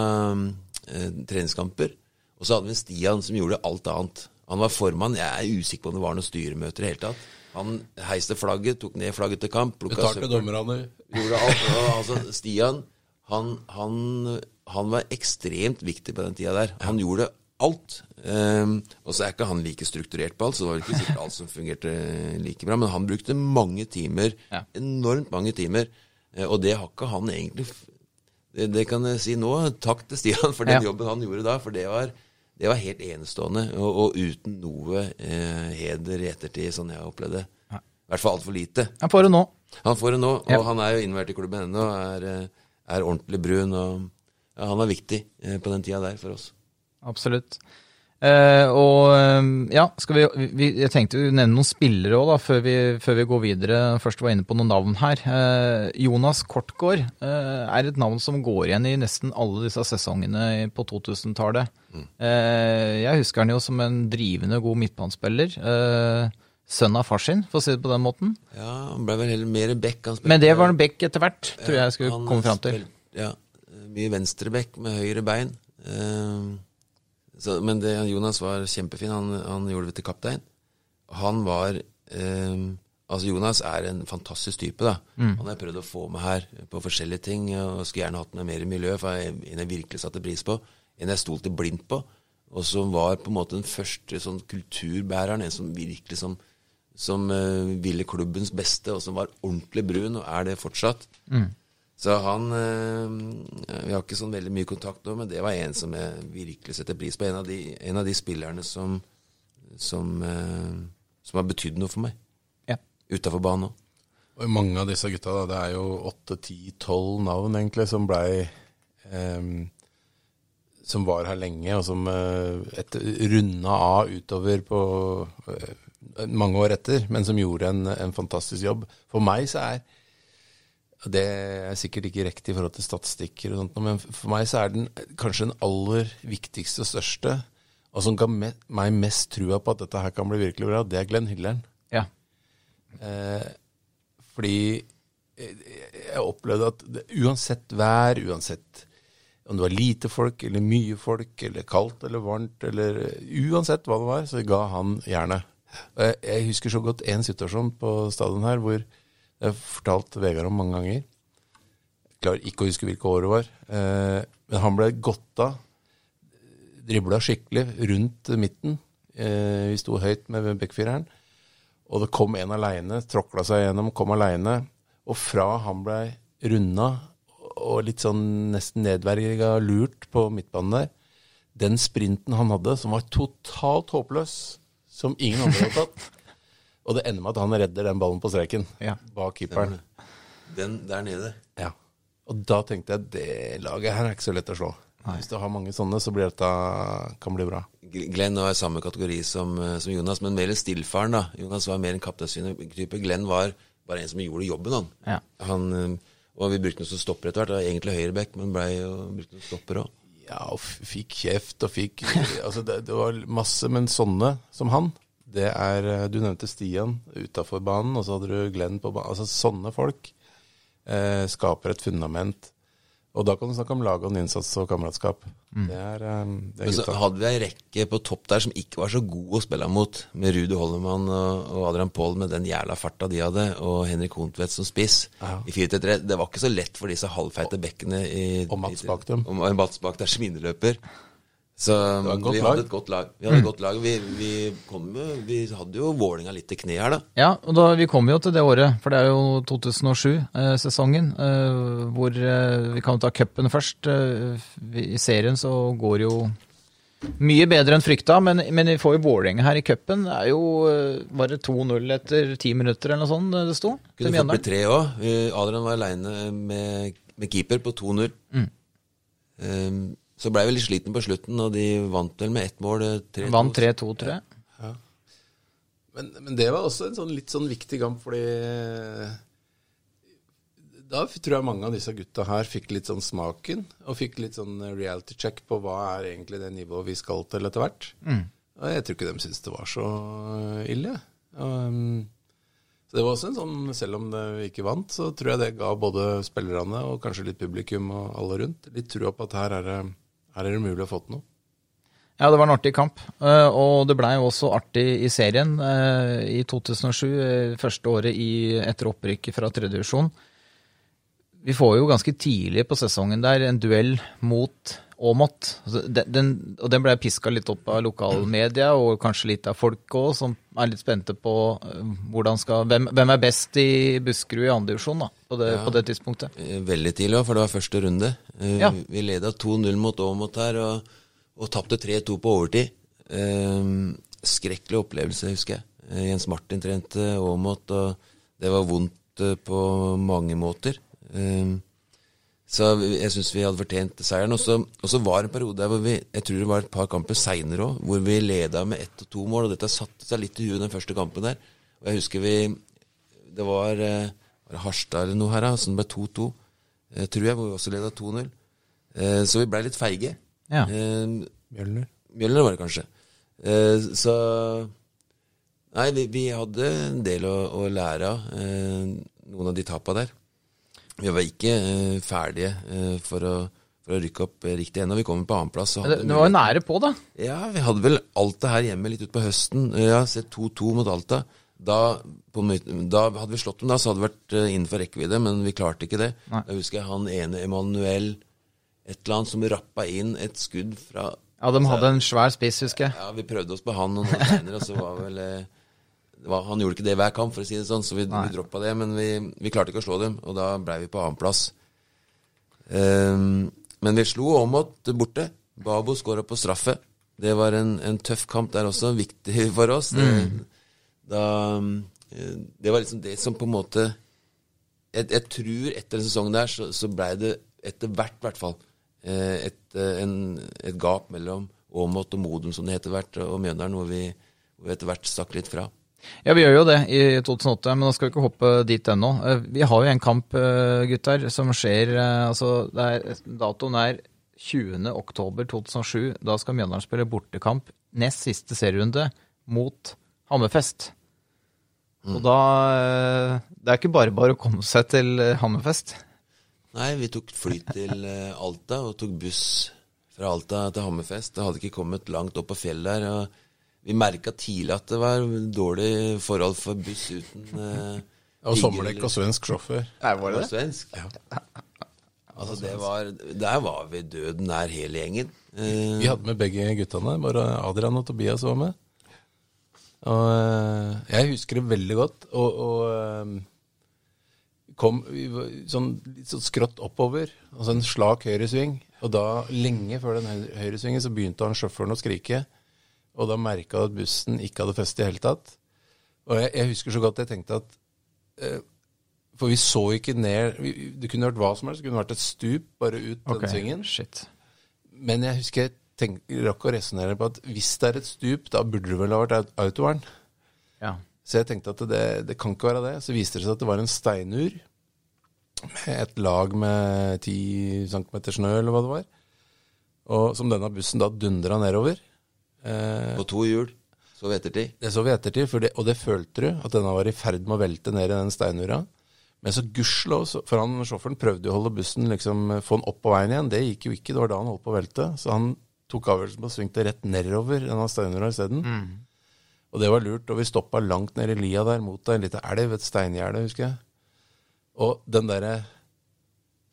eh, treningskamper. Og så hadde vi en Stian som gjorde alt annet. Han var formann. Jeg er usikker på om det var noen styremøter i det hele tatt. Han heiste flagget, tok ned flagget til kamp, Betalte dommerne. gjorde alt. Og, altså, Stian, han, han, han var ekstremt viktig på den tida der. Han gjorde alt. Um, og så er ikke han like strukturert på alt, så det var ikke sikkert alt som fungerte like bra. Men han brukte mange timer, Ja. enormt mange timer. Eh, og det har ikke han egentlig det, det kan jeg si nå. Takk til Stian for den Ja. jobben han gjorde da, for det var, det var helt enestående. Og, og uten noe eh, heder i ettertid, sånn jeg opplevde det. I hvert fall altfor lite. Han får det nå. Han får det nå, og Ja. han er jo innvært i klubben ennå. Er, eh, er ordentlig brun. og ja, Han var viktig eh, på den tida der for oss. Absolutt. Eh, og eh, ja, skal vi, vi Jeg tenkte å nevne noen spillere òg, før, vi, før vi går videre. Først var jeg inne på noen navn her. Eh, Jonas Kortgård eh, er et navn som går igjen i nesten alle disse sesongene på 2000-tallet. Eh, jeg husker han jo som en drivende god midtbanespiller. Sønn av far sin, for å si det på den måten. Ja, Han ble vel heller mer back. Men det var en Beck etter hvert, tror jeg jeg skulle komme fram til. Ja, mye venstreback med høyre bein. Eh, så, men det, Jonas var kjempefin. Han, han gjorde det til kaptein. Han var eh, Altså, Jonas er en fantastisk type, da. Han har prøvd å få med her på forskjellige ting, og skulle gjerne hatt med mer i miljøet, for en jeg virkelig satte pris på. En jeg stolte blindt på, og som var på en måte den første sånn kulturbæreren. En som virkelig som, som uh, ville klubbens beste, og som var ordentlig brun, og er det fortsatt. Så han eh, Vi har ikke sånn veldig mye kontakt nå, men det var en som jeg virkelig setter pris på. En av de, en av de spillerne som som, eh, som har betydd noe for meg. Ja. Utafor banen òg. Og mange av disse gutta, da, det er jo åtte, ti, tolv navn egentlig, som blei ehm, Som var her lenge, og som uh, runda av utover på eh, mange år etter, men som gjorde en, en fantastisk jobb. For meg så er Det er sikkert ikke riktig i forhold til statistikker, og sånt, men for meg så er den kanskje den aller viktigste og største, og som ga meg mest trua på at dette her kan bli virkelig bra, det er Glenn Hillern. Ja. Eh, fordi eh, jeg opplevde at det, uansett vær, uansett om det var lite folk eller mye folk, eller kaldt eller varmt, eller uansett hva det var, så ga han jernet. Jeg, husker så godt en situasjon på stadion her hvor jeg har jeg fortalt Vegard om mange ganger. Jeg klarer ikke å huske hvilke år det var. Eh, men han ble godta, dribla skikkelig rundt midten. Eh, vi sto høyt med backfireren. Og det kom en aleine, tråkla seg gjennom, kom aleine. Og fra han blei runda og litt sånn nesten nedverga lurt på midtbanen der, den sprinten han hadde, som var totalt håpløs, som ingen andre hadde tatt Og det ender med at han redder den ballen på streken Ja. bak keeperen. Den der nede. Ja. Og da tenkte jeg det laget her er ikke så lett å slå. Hvis du har mange sånne, så blir dette kan bli bra. Glenn var i samme kategori som, eh, som Jonas, men mer en stillfaren. da. Jonas var mer en kapteinstype. Glenn var bare en som gjorde jobben, han. Ja. han eh, og vi brukte noe som stopper etter hvert. Det var egentlig høyreback, men blei jo brukt noe stopper òg. Ja, og fikk kjeft og fikk Altså, det, det var masse, men sånne som han, det er eh, Du nevnte Stian utafor banen, og så hadde du Glenn på banen. Altså, sånne folk eh, skaper et fundament. Og da kan du snakke om lag og innsats og kameratskap. Det er, eh, det er Men så hadde vi ei rekke på topp der som ikke var så god å spille mot, med Rudi Hollemann og, og Adrian Paul med den jævla farta de hadde, og Henrik Hontvedt som spiss Ja. i 4-3. Det var ikke så lett for disse halvfeite bekkene i Og Mats i- bak dem. Og Mats bak der som indreløper. Så godt vi lag. hadde et godt lag. Vi hadde et godt lag. Vi, vi, kom, jo- vi hadde jo Vålinga litt til kne her, da. Ja, og da, vi kommer jo til det året, for det er jo 2007-sesongen, eh, hvor eh, vi kan ta cupen først. Eh, vi- I serien så går jo mye bedre enn frykta, men, men vi får jo Vålerenga her i cupen. Det er jo eh, bare 2-0 etter ti minutter eller noe sånt eh, det sto. Kunne fått bli tre òg. Adrian var aleine med, med keeper på 2-0. Mm. Um, så blei vi litt sliten på slutten, og de vant vel med ett mål. eh, 3-2. Vant 3-2, tror jeg. Men, men det var også en sånn litt sånn viktig kamp, fordi da tror jeg mange av disse gutta her fikk litt sånn smaken, og fikk litt sånn reality check på hva er egentlig det nivået vi skal til etter hvert. Og jeg tror ikke de syntes det var så ille. Um, så det var også en sånn, selv om det ikke vant, så tror jeg det ga både spillerne og kanskje litt publikum og alle rundt litt trua på at her er det, her er det mulig å få til noe. Ja, det var en artig kamp. Eh, Og det blei også artig i serien eh, i 2007, eh, første året etter opprykket fra tredje divisjon. Vi får jo ganske tidlig på sesongen der en duell mot Åmot. Altså, og den ble piska litt opp av lokalmedia, og kanskje litt av folk òg, som er litt spente på eh, skal, hvem, hvem er best i Buskerud i andre divisjon da, på det, på det tidspunktet. Eh, Veldig tidlig òg, for det var første runde. Eh, Ja. Vi leda 2-0 mot Åmot her, og, og tapte 3-2 på overtid. Skrekkelig opplevelse, husker jeg. Jens Martin trente Åmot, og det var vondt på mange måter. Eh, så jeg syns vi hadde fortjent seieren. Og så var det en periode der hvor vi Jeg tror det var et par kamper seinere òg, hvor vi leda med ett og to mål, og dette satte seg litt i huet den første kampen der. Og jeg husker vi Det var, eh, var det Harstad eller noe her, da, som ble 2-2, eh, tror jeg, hvor vi også leda 2-0. Eh, så vi blei litt feige. Ja. Eh, Mjølner. Mjølner var det kanskje. Eh, så Nei, vi, vi hadde en del å, å lære av eh, noen av de tapa der. Vi var ikke uh, ferdige uh, for, å, for å rykke opp riktig ennå. Vi kom på annenplass. Det, det var jo nære på, da. ja, vi hadde vel Alta her hjemme litt utpå høsten. Ja, sett 2-2 mot Alta. Da, på, da hadde vi slått dem, da, så hadde det vært eh, innenfor rekkevidde, men vi klarte ikke det. Nei. Da husker jeg han ene Emanuel et eller annet som rappa inn et skudd fra Ja, De hadde en svær spiss, husker jeg. Ja, vi prøvde oss på han noen år senere, og så var vel eh, var, Han gjorde ikke det hver kamp, for å si det sånn, så vi, vi droppa det. Men vi, vi klarte ikke å slå dem, og da blei vi på annenplass. Um, men vi slo Åmot borte. Babo skåra på straffe. Det var en, en tøff kamp der også, viktig for oss. Det, da, eh, det var liksom det som på en måte Jeg, jeg tror etter den sesongen der, så, så blei det etter hvert, i hvert fall, eh, et, eh, en, et gap mellom Åmot og Modum, som det heter hvert, og Mjøndalen, hvor vi, hvor vi etter hvert stakk litt fra. Ja, vi gjør jo det i 2008, men nå skal vi ikke hoppe dit ennå. Eh, Vi har jo en kamp, eh, gutter, som skjer eh, altså, er, Datoen er 20. oktober 2007. Da skal Mjøndalen spille bortekamp, nest siste serierunde, mot Hammerfest. Og da Det er ikke bare bare å komme seg til Hammerfest. Nei, vi tok fly til Alta og tok buss fra Alta til Hammerfest. Det hadde ikke kommet langt opp på fjellet der. og Vi merka tidlig at det var dårlig forhold for buss uten eh, Og sommerdekk og svensk sjåfør. var Det og svensk. Altså, det var, der var vi døden nær hele gjengen. Eh, Vi hadde med begge guttene, bare Adrian og Tobias var med. Og eh, jeg husker det veldig godt. Og, og eh, kom vi var sånn, litt sånn skrått oppover, altså en slak høyresving. Og da, lenge før den høyresvingen, så begynte han sjåføren å skrike. Og da merka jeg at bussen ikke hadde feste i det hele tatt. Og jeg, jeg husker så godt jeg tenkte at eh, For vi så ikke ned vi, Det kunne vært hva som helst. Det kunne vært et stup bare ut okay. den svingen. Shit. Men jeg husker jeg tenk, rakk å resonnere på at hvis det er et stup, da burde det vel ha vært aut- autovern. Ja. Så jeg tenkte at det, det kan ikke være det. Så viste det seg at det var en steinur med et lag med 10 cm snø, eller hva det var. Og som denne bussen da dundra nedover. Eh, På to hjul. Så ved ettertid. det så vi ettertid, for det, og det følte du, at denne var i ferd med å velte ned i den steinura. Men så gudskjelov, for han sjåføren prøvde jo å holde bussen, liksom få den opp på veien igjen. Det gikk jo ikke, det var da han holdt på å velte. Så han tok avgjørelsen på å svingte rett nedover denne steinura isteden. Og det var lurt, og vi stoppa langt ned i lia der mot ei lita elv, et steingjerde, husker jeg. Og den derre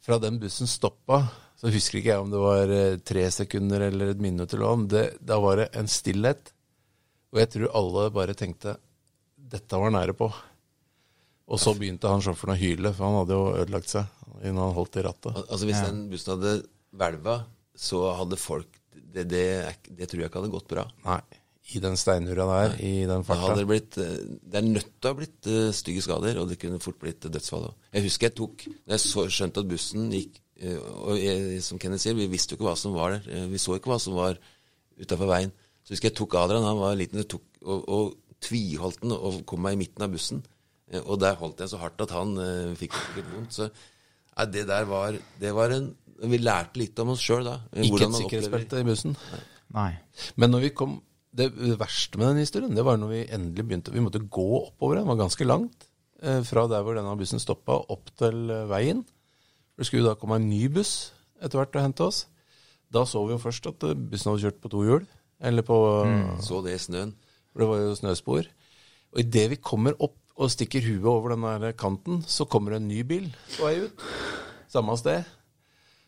Fra den bussen stoppa, så husker ikke jeg om det var eh, tre sekunder eller et minutt eller noe. men Det, da var det en stillhet. Og jeg tror alle bare tenkte dette var nære på. Og så begynte han sjåføren å hyle, for han hadde jo ødelagt seg innen han holdt i rattet. Al altså Hvis den bussen hadde hvelva, så hadde folk det, det, det tror jeg ikke hadde gått bra. Nei, i den steinura der, i den farta. det blitt eh, Det er nødt til å ha blitt eh, stygge skader, og det kunne fort blitt dødsfall òg. Jeg husker jeg tok Når jeg så, skjønte at bussen gikk Og jeg, som Kenneth sier, vi visste jo ikke hva som var der. Eh, Vi så ikke hva som var utafor veien. Så husker jeg tok Adrian, han var liten, tok, og, og tviholdt den og kom meg i midten av bussen. Eh, Og der holdt jeg så hardt at han eh, fikk sikkert vondt. Så nei, det der var Det var en Vi lærte litt om oss sjøl da. eh, Ikke et sikkerhetsbelte i bussen. Nei. Men når vi kom Det verste med den historien, det var når vi endelig begynte Vi måtte gå oppover den. Den var ganske langt. eh, Fra der hvor denne bussen stoppa, opp til eh, veien. Det skulle da komme en ny buss etter hvert og hente oss. Da så vi jo først at bussen hadde kjørt på to hjul. Eller på Så det i snøen. For det var jo snøspor. Og idet vi kommer opp og stikker huet over den der kanten, så kommer det en ny bil på vei ut. Samme sted.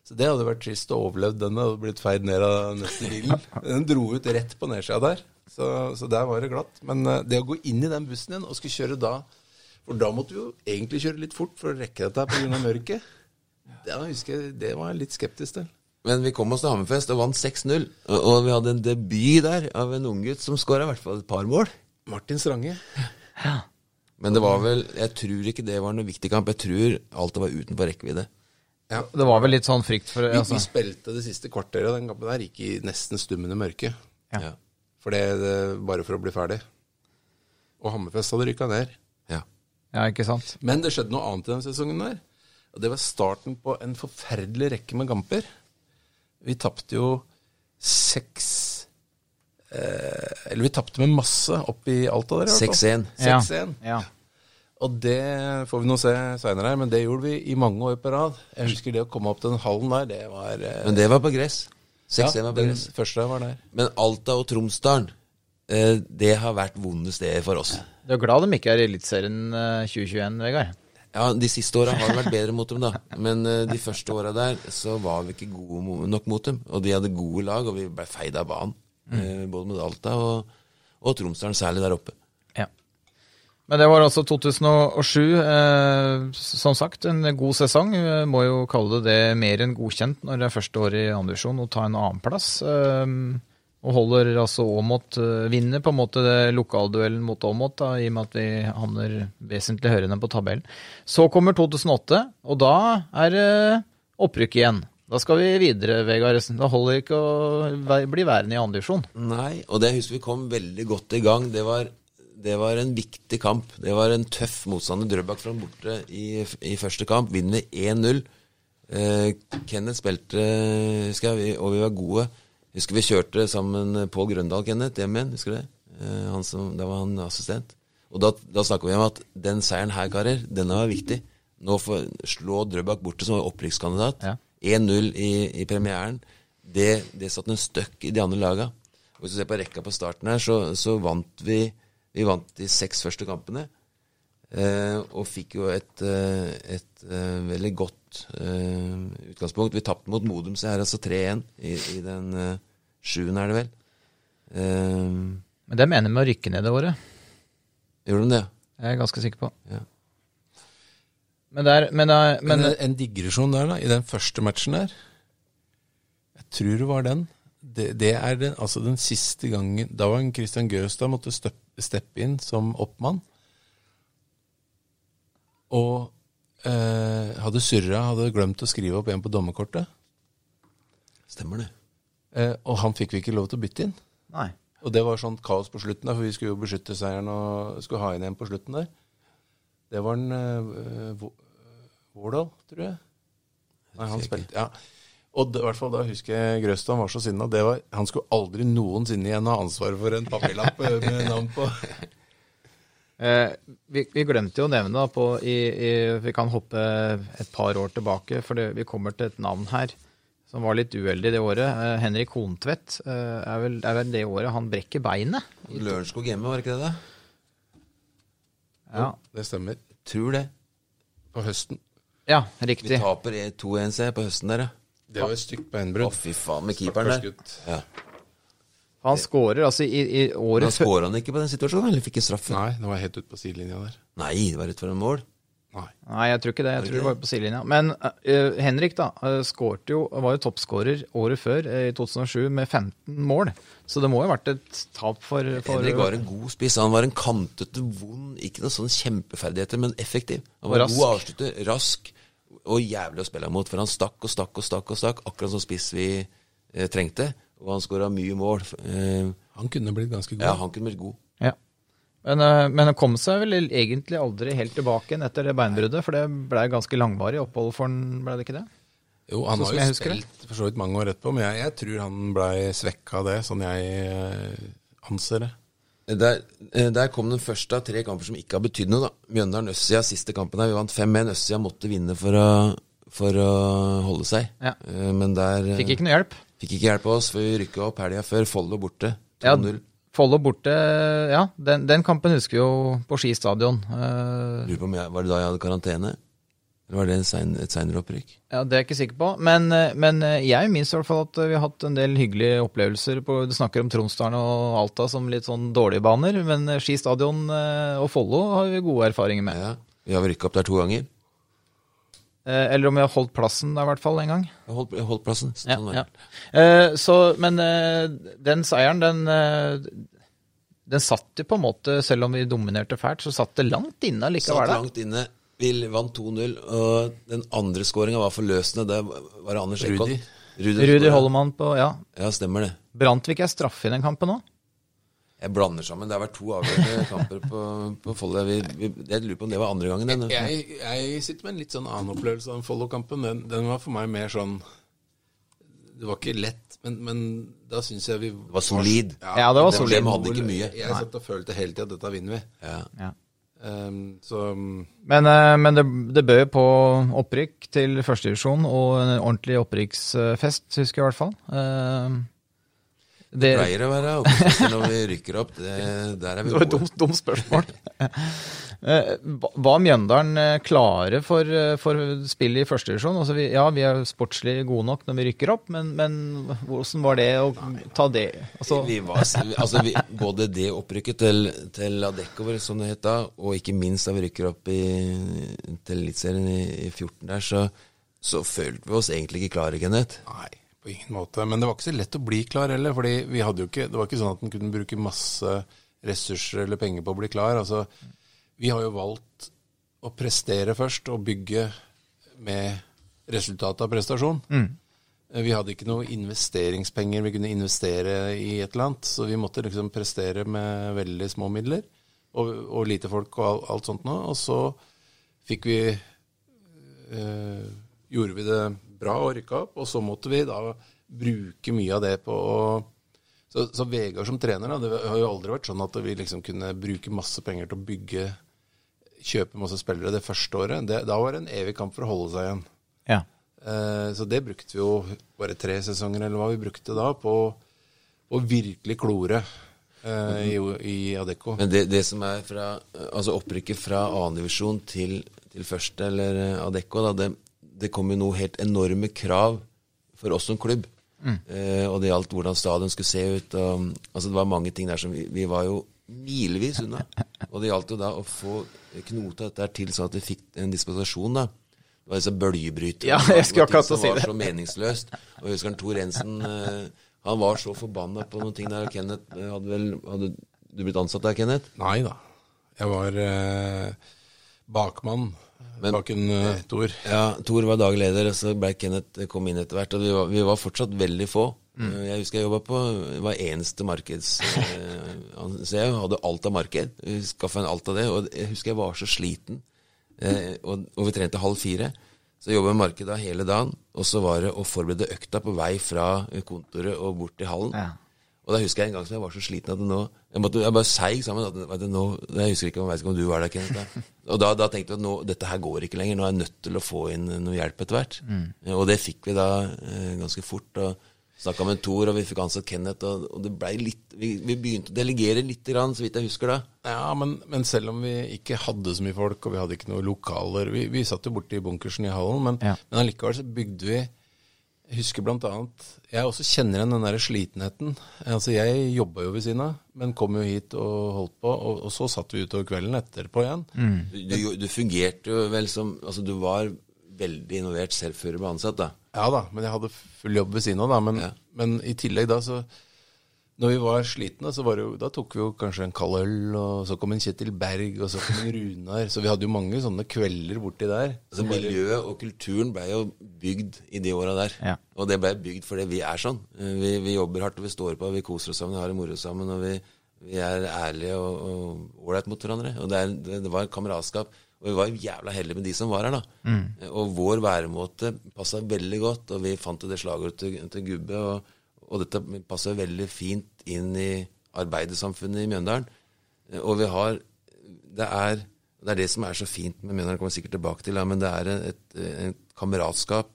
Så det hadde vært trist å overleve den og blitt feid ned av neste bilen. Den dro ut rett på nedsida der, så, så der var det glatt. Men eh, det å gå inn i den bussen igjen og skulle kjøre da For da måtte vi jo egentlig kjøre litt fort for å rekke dette her pga. mørket. Det, husker jeg, det var jeg litt skeptisk til. Men vi kom oss til Hammerfest og vant 6-0. Og, og vi hadde en debut der av en unggutt som skåra i hvert fall et par mål. Martin Strange. Men det var vel Jeg tror ikke det var noe viktig kamp. Jeg tror alt det var utenfor rekkevidde. Ja. Det var vel litt sånn frykt for Vi, altså. vi spilte det siste kvarteret av den kampen der, gikk i nesten stummende mørke. Ja. Ja. For det, det, bare for å bli ferdig. Og Hammerfest hadde rykka ned. ja. Ja, ikke sant? Men det skjedde noe annet i den sesongen der. Og det var starten på en forferdelig rekke med kamper. Vi tapte jo seks eh, Eller vi tapte med masse opp i Alta der. i hvert fall. 6-1. Ja. 6-1. Ja. Og det får vi nå se seinere her, men det gjorde vi i mange år på rad. Jeg husker det å komme opp den hallen der, det var eh, Men det var på gress. 6-1 ja, var på den gress. første var der. Men Alta og Tromsdalen, eh, det har vært vonde steder for oss. Du er glad de ikke er i Eliteserien eh, 2021, Vegard? Ja, De siste åra har det vært bedre mot dem, da. Men uh, de første åra der så var vi ikke gode nok mot dem. Og de hadde gode lag, og vi ble feid av banen. Eh, både med Alta og, og Tromsdalen, særlig der oppe. Ja. Men det var altså 2007. Eh, som sagt, en god sesong. Vi må jo kalle det det mer enn godkjent når det er første året i andredivisjon å ta en annenplass. Eh, og holder altså Åmot eh, Vinner på en måte lokalduellen mot Aamodt, i og med at vi havner vesentlig høyere enn på tabellen. Så kommer 2008, og da er det opprykk igjen. Da skal vi videre, Vegard. Da holder det ikke å bli værende i andredivisjon. Nei, og det husker vi kom veldig godt i gang. Det var, det var en viktig kamp. Det var en tøff motstander. Drøbak fra borte i, i første kamp. Vinner 1-0. Eh, Kenneth spilte, husker jeg, og vi var gode. Husker vi kjørte sammen Pål Grøndal, Kenneth, hjem igjen. Husker du det? Eh, han som, da var han assistent. Og da, da snakka vi om at den seieren her, karer, denne var viktig. Nå får slå Drøbak borte, som var opprykkskandidat. Ja. 1-0 i, i premieren. Det, det satte en støkk i de andre laga. Og Hvis du ser på rekka på starten her, så, så vant vi Vi vant de seks første kampene. Eh, og fikk jo et, eh, et eh, veldig godt eh, utgangspunkt. Vi tapte mot Modum så her, altså 3-1 i, i den eh, sjuende, er det vel. Eh, Men det mener vi å rykke ned det året. gjorde de det? Jeg er ganske sikker på. Ja. Men, det er, men, er- men Men en, en digresjon der, da, i den første matchen der Jeg tror det var den. Det, det er den, altså den siste gangen Da var Christian Gaustad måtte steppe inn som oppmann. Og eh, hadde surra, hadde glemt å skrive opp en på dommerkortet. Stemmer det. Eh, og han fikk vi ikke lov til å bytte inn. Nei. Og det var sånn kaos på slutten, der, for vi skulle jo beskytte seieren og skulle ha inn en på slutten der. Det var en uh, Vårdal, tror jeg. Nei, han spilte Ja. Og i hvert fall da husker jeg Grøstan var så sinna. Han skulle aldri noensinne igjen ha ansvaret for en papirlapp eh, med navn på. Eh, vi, vi, glemte jo å nevne, da, på, i, i, vi kan hoppe et par år tilbake, for det, vi kommer til et navn her som var litt uheldig det året. Eh, Henrik Hontvedt eh, er, vel, er, vel, det året han brekker beinet. Lørenskog hjemme, var ikke det? det? Ja. Det stemmer. Tror det. På høsten. Ja, riktig. Vi taper 2-1 på høsten der, ja. Det var et stygt beinbrudd. Å, fy faen, med keeperen der. Ja. Han skårer altså i, i året Men skåra han ikke på den situasjonen, eller fikk han straffe? Nei, det var helt ute på sidelinja der. Nei, det var rett foran mål. Nei. Nei, jeg tror ikke det. Jeg tror det var på sidelinja. Men uh, Henrik da, skårte jo, var jo toppskårer året før, uh, i 2007, med 15 mål. Så det må jo ha vært et tap for, for Henrik var en god spiss. Han var en kantete, vond, ikke noen sånne kjempeferdigheter, men effektiv. Han var rask. god avslutter, rask og jævlig å spille mot. For han stakk og stakk og stakk, og stakk akkurat som spiss vi eh, trengte. Og han skåra mye mål. Eh, han kunne blitt ganske god. Ja, han kunne blitt god. Ja. Men, uh, men han kom seg vel egentlig aldri helt tilbake igjen etter det beinbruddet, for det ble ganske langvarig opphold for han, ble det ikke det? Jo, han sånn har jo spilt for så vidt mange år etterpå, men jeg, jeg tror han blei svekka av det, sånn jeg uh, anser det. Der, eh, der, kom den første av tre kamper som ikke har betydd noe. da. Mjøndalen-Øssia, siste kampen her. Vi vant 5-1. Øssia måtte vinne for å, for å holde seg. Ja. Men der Fikk ikke noe hjelp. Fikk ikke hjelp av oss, for vi rykka opp helga før. Follo borte. 2-0. Ja, Follo borte, ja. Den, den, kampen husker vi jo på Ski stadion. Uh, Lurer på om jeg, Var det da jeg hadde karantene? Eller var det sein, et seinere opprykk? Ja, Det er jeg ikke sikker på. Men, men jeg minnes i hvert fall at vi har hatt en del hyggelige opplevelser. På, du snakker om Tromsdalen og Alta som litt sånn dårlige baner, men Ski stadion og Follo har vi gode erfaringer med. Ja, Vi har rykka opp der to ganger. Eh, eller om vi har holdt plassen der i hvert fall en gang. Holdt, holdt plassen, sånn ja, ja. Eh, så, men eh, den seieren, den, den satt jo på en måte, selv om vi dominerte fælt, så satt det langt inne likevel. Satt langt inne. Vi vant 2-0, og den andre skåringa var forløsende. Det var Anders Ekholt. Rudi, Rudi Hollemann på Ja. Ja, stemmer det. Brantvik er straffe i den kampen òg? Jeg blander sammen. Det har vært to avgjørende kamper på, på Follo. Jeg lurer på om det var andre gangen. Den. Jeg, jeg, sitter med en litt sånn annen opplevelse av den Follo-kampen. Den, den, var for meg mer sånn Det var ikke lett, men, men da syns jeg vi Det var solid. Ja, ja det var solid. Vi hadde ikke mye. Jeg satt og følte hele tida at dette vinner vi. Ja. ja. Um, så Men, men det, det bød på opprykk til førstedivisjon og en ordentlig opprykksfest, husker jeg i hvert fall. Uh, det, pleier å være opposisjon når vi rykker opp. Det, der er vi gode. Det var et dumt, spørsmål. Var Mjøndalen klare for, for spillet i førstedivisjon? Altså ja, vi er sportslig gode nok når vi rykker opp, men, men hvordan var det å ta det? Altså, vi var, altså vi, både det opprykket til, til Adecco, som det het da, og ikke minst da vi rykker opp i, til Eliteserien i, i 14 der, så, så følte vi oss egentlig ikke klare, Kenneth. Nei. På ingen måte. Men det var ikke så lett å bli klar heller. fordi vi hadde jo ikke, Det var ikke sånn at en kunne bruke masse ressurser eller penger på å bli klar. altså Vi har jo valgt å prestere først og bygge med resultatet av prestasjon. Mm. Vi hadde ikke noe investeringspenger vi kunne investere i et eller annet. Så vi måtte liksom prestere med veldig små midler og, og lite folk og alt, sånt noe. Og så fikk vi øh, Gjorde vi det bra og rykka opp, og så måtte vi da bruke mye av det på å så, så Vegard som trener, da, det har jo aldri vært sånn at vi liksom kunne bruke masse penger til å bygge Kjøpe masse spillere det første året. Det, da var det en evig kamp for å holde seg igjen. Ja. Eh, så det brukte vi jo bare tre sesonger, eller hva vi brukte da, på å virkelig klore eh, i, i Adecco. Men det, det, som er fra Altså opprykket fra annendivisjon til, til første, eller Adecco, da, det, det kom jo noe helt enorme krav for oss som klubb. Mm. Eh, og det gjaldt hvordan stadion skulle se ut. Og, altså det var mange ting der som vi, vi var jo milevis unna. Og det gjaldt jo da å få knota dette til sånn at vi fikk en dispensasjon. da. Det var disse bølgebryterne. Ja, jeg skulle akkurat si det. Som var så meningsløst. Og jeg husker han Tor Jensen eh, Han var så forbanna på noen ting der. Kenneth, hadde vel Hadde du blitt ansatt der, Kenneth? Nei da. Jeg var eh, bakmann Men- Baken uh, Tor. Ja, Tor var daglig leder, og så ble Kenneth kom inn etter hvert. Og vi var, vi var fortsatt veldig få. Mm. Jeg husker jeg jobba på var eneste markeds... eh, så jeg hadde alt av marked. Skaffa en alt av det. Og jeg husker jeg var så sliten. Eh, og, og vi trente halv fire. Så jobba med markedet hele dagen. Og så var det å forberede økta på vei fra kontoret og bort til hallen. Ja. Og da husker jeg en gang som jeg var så sliten at nå Jeg, måtte, jeg bare seig sammen. At, nå, jeg husker ikke om, jeg vet ikke om du var der, Kenneth. Og da, da tenkte jeg at nå, dette her går ikke lenger. Nå er jeg nødt til å få inn noe hjelp etter hvert. Og det fikk vi da eh, ganske fort. og Snakka med Tor, og vi fikk ansatt Kenneth. Og, og det ble litt vi, vi begynte å delegere litt, grann, så vidt jeg husker da. Ja, men, men selv om vi ikke hadde så mye folk, og vi hadde ikke noen lokaler Vi, vi satt jo borte i bunkersen i hallen, men, Ja. men allikevel så bygde vi Jeg husker blant annet Jeg også kjenner igjen den der slitenheten. Altså, jeg jobba jo ved siden av, men kom jo hit og holdt på, og, og så satt vi utover kvelden etterpå igjen. Du, du, du fungerte jo vel som Altså, du var veldig involvert selv før du ble ansatt, da. Ja da, men jeg hadde full jobb ved siden av, da. Men, Ja. men i tillegg da, så Når vi var slitne, så var det jo, da tok vi jo kanskje en kald øl, og så kom en Kjetil Berg, og så kom en Runar. Så vi hadde jo mange sånne kvelder borti der. Altså Miljøet og kulturen ble jo bygd i de åra der. Ja. Og det ble bygd fordi vi er sånn. Vi, vi jobber hardt, og vi står på, vi koser oss sammen, vi har det moro sammen. Og vi, vi er ærlige og og ålreit mot hverandre. Og det, er, det, det var et kameratskap. Og vi var jævla heldige med de som var her, da. Mm. Og vår væremåte passa veldig godt, og vi fant jo det slagordet til, til Gubbe. Og, og dette passer veldig fint inn i arbeidersamfunnet i Mjøndalen. Og vi har Det er det er det som er så fint med Mjøndalen, kommer vi sikkert tilbake til, ja, men det er et, et kameratskap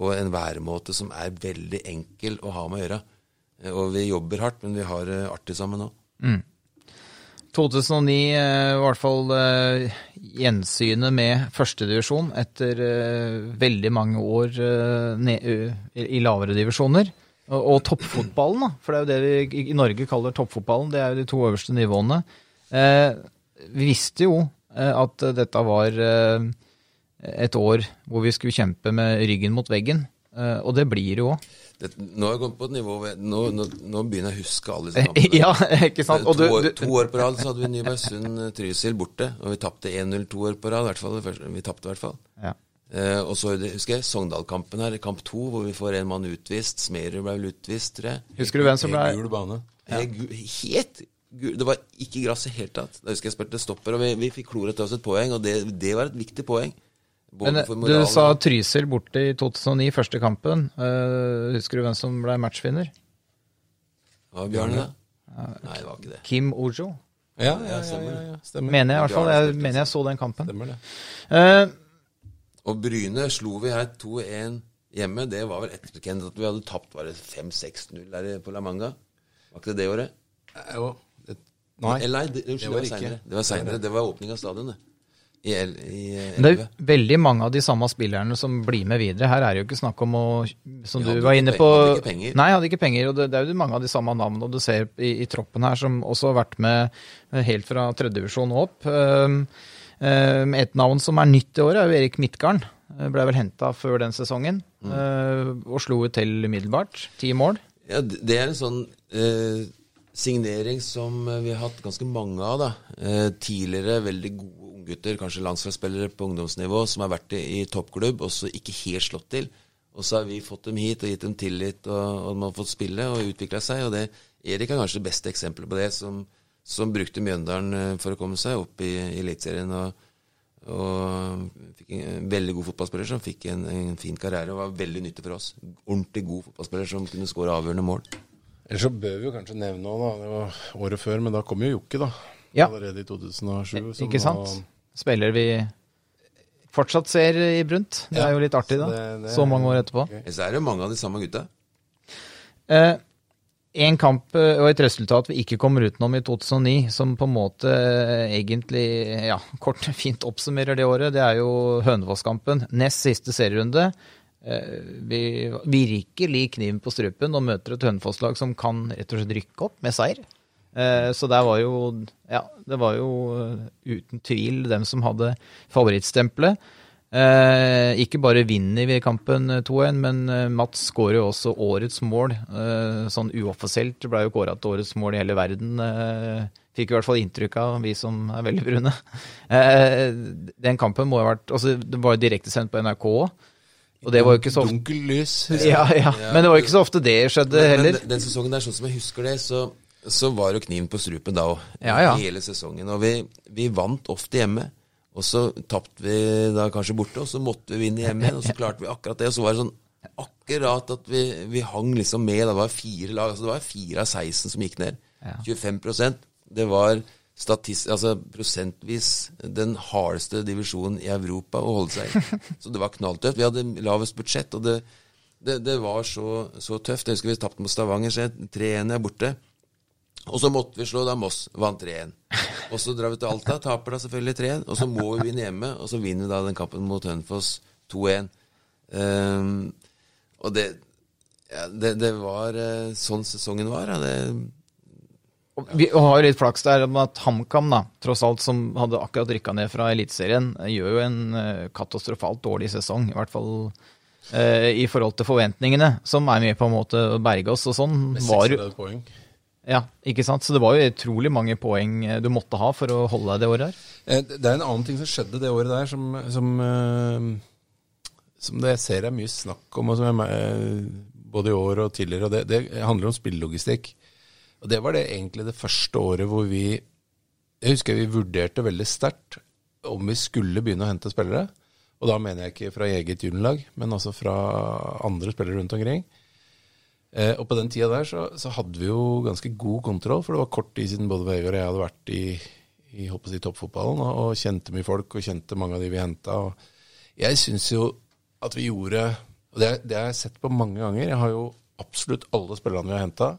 og en væremåte som er veldig enkel å ha med å gjøre. Og vi jobber hardt, men vi har det artig sammen nå. 2009 eh, i hvert fall eh, gjensynet med førstedivisjon etter eh, veldig mange år i lavere divisjoner. Og, og toppfotballen, da, for det er jo det vi i- Norge kaller toppfotballen. Det er jo de to øverste nivåene. Eh, vi visste jo eh, at dette var eh, et år hvor vi skulle kjempe med ryggen mot veggen. Eh, og det blir det jo òg. Nå har jeg kommet på et nivå nå, nå, nå begynner jeg å huske alle disse kampene. Ja, ikke sant? To, du, år, du, to år på rad så hadde vi Nybergsund-Trysil borte, og vi tapte 1-0 to år på rad. i hvert fall. Vi tapte i hvert fall. ja. Eh, og så husker jeg Sogndal-kampen her, kamp to, hvor vi får en mann utvist. Smerud ble vel utvist, tror jeg. Husker du hvem som ble Gul bane. Helt gu- Helt gul. Det var ikke gress i det hele tatt. Da husker jeg spilte stopper, og vi, vi fikk kloret til oss et poeng, og det, det var et viktig poeng. Men du sa Trysil borte i 2009, første kampen. Uh, husker du hvem som ble matchvinner? Var det Ja. Nei, det var ikke det. Kim Ojo. Ja, ja, ja, ja, ja, stemmer. Mener jeg i hvert fall. Jeg mener jeg så den kampen. Stemmer det. Eh, Og Bryne slo vi her 2-1 hjemme. Det var vel etterkendt at vi hadde tapt var det 5-6-0 der på La Manga. Var ikke det det året? Eh, Jo, det, nei. Eller nei, det, unnskyld, det var senere. Det var senere. Det var åpning av stadion, det. I, el, i eh, det er 11. veldig mange av de samme spillerne som blir med videre. Her er det jo ikke snakk om å Som du var inne på hadde ikke penger. Nei, hadde ikke penger. Og det, det er jo mange av de samme navnene du ser i, i troppen her, som også har vært med helt fra tredjedivisjon og opp. Um, et navn som er nytt i år, er jo Erik Midtgarden. Eh, Ble vel henta før den sesongen, Mm. eh, og slo ut til umiddelbart. Ti mål. Ja, det er en sånn eh, signering som eh, vi har hatt ganske mange av. da. Eh, tidligere veldig gode unggutter, kanskje landslagsspillere på ungdomsnivå, som har vært i, i toppklubb og så ikke helt slått til. Og så har vi fått dem hit og gitt dem tillit, og, og de har fått spille og utvikla seg. og det, Erik er kanskje det beste eksempelet på det, som, som brukte Mjøndalen eh, for å komme seg opp i, Eliteserien. Og, og fikk en veldig god fotballspiller som fikk en, en fin karriere og var veldig nyttig for oss. Ordentlig god fotballspiller som kunne skåre avgjørende mål. Ellers så bør vi jo kanskje nevne noe, da. Det var året før, men da kom jo Jokke, da. Ja. Allerede i 2007. som Ikke sant? Var... Spiller vi fortsatt ser i brunt. Det er jo litt artig, da. så det- det Så mange år etterpå. Så er det jo mange av de samme gutta. Eh, en kamp eh, og et resultat vi ikke kommer utenom i 2009, som på en måte eh, egentlig ja, kort og fint oppsummerer det året, det er jo Hønefoss-kampen. Nest siste serierunde. Vi vi virkelig kniven på strupen og møter et Hønefoss-lag som kan rett og slett rykke opp med seier. Eh, så der var jo Ja, det var jo eh, uten tvil dem som hadde favorittstempelet. Eh, ikke bare vinner vi kampen eh, 2-1, men eh, Mats skårer jo også årets mål. Eh, sånn uoffisielt ble jo kåra til årets mål i hele verden eh, Fikk i hvert fall inntrykk av, vi som er veldig brune. Eh, den kampen må ha vært altså Det var jo direktesendt på NRK. Og det var jo ikke så ofte Dunkel lys. ja, ja. Men det var jo ikke så ofte det skjedde heller. men den sesongen der, sånn som jeg husker det, så, så var jo kniven på strupen da òg. Ja, ja. Hele sesongen. Og vi, vi vant ofte hjemme. Og så tapte vi da kanskje borte, og så måtte vi vinne hjemme igjen. Og så klarte vi akkurat det. Og så var det sånn akkurat at vi, vi hang liksom med. Det var fire lag. Altså det var fire av 16 som gikk ned. Ja. 25% Det var statist, altså prosentvis den hardeste divisjonen i Europa å holde seg i. Så det var knalltøft. Vi hadde lavest budsjett, og det, det, det var så, så tøft. Jeg husker vi tapte mot Stavanger, så 3-1 er borte. Og så måtte vi slå da Moss, vant 3-1. Og så drar vi til Alta, taper da selvfølgelig 3-1. Og så må vi vinne hjemme, og så vinner vi da den kampen mot Hønefoss 2-1. Um, og det, ja, det, det var eh, sånn sesongen var. Ja. Det, Vi har litt flaks der med at HamKam, da, tross alt som hadde akkurat rykka ned fra Eliteserien, gjør jo en eh, katastrofalt dårlig sesong. I hvert fall eh, i forhold til forventningene, som er med på en måte å berge oss og sånn. Med Var, poeng. Ja, ikke sant? Så det var jo utrolig mange poeng eh, du måtte ha for å holde deg det året her. Eh, Det er en annen ting som skjedde det året der, som, som, eh, som det jeg ser er mye snakk om, jeg, både i år og tidligere. og Det, det handler om spillelogistikk. Og det var det egentlig det første året hvor vi Jeg husker vi vurderte veldig sterkt om vi skulle begynne å hente spillere. Og da mener jeg ikke fra eget juniorlag, men altså fra andre spillere rundt omkring. Eh, og på den tida der så, så hadde vi jo ganske god kontroll, for det var kort tid siden både Vegard og jeg hadde vært i, i, jeg, toppfotballen og, og kjente mye folk og kjente mange av de vi henta. Jeg syns jo at vi gjorde Og det, det har jeg sett på mange ganger. Jeg har jo absolutt alle spillerne vi har henta.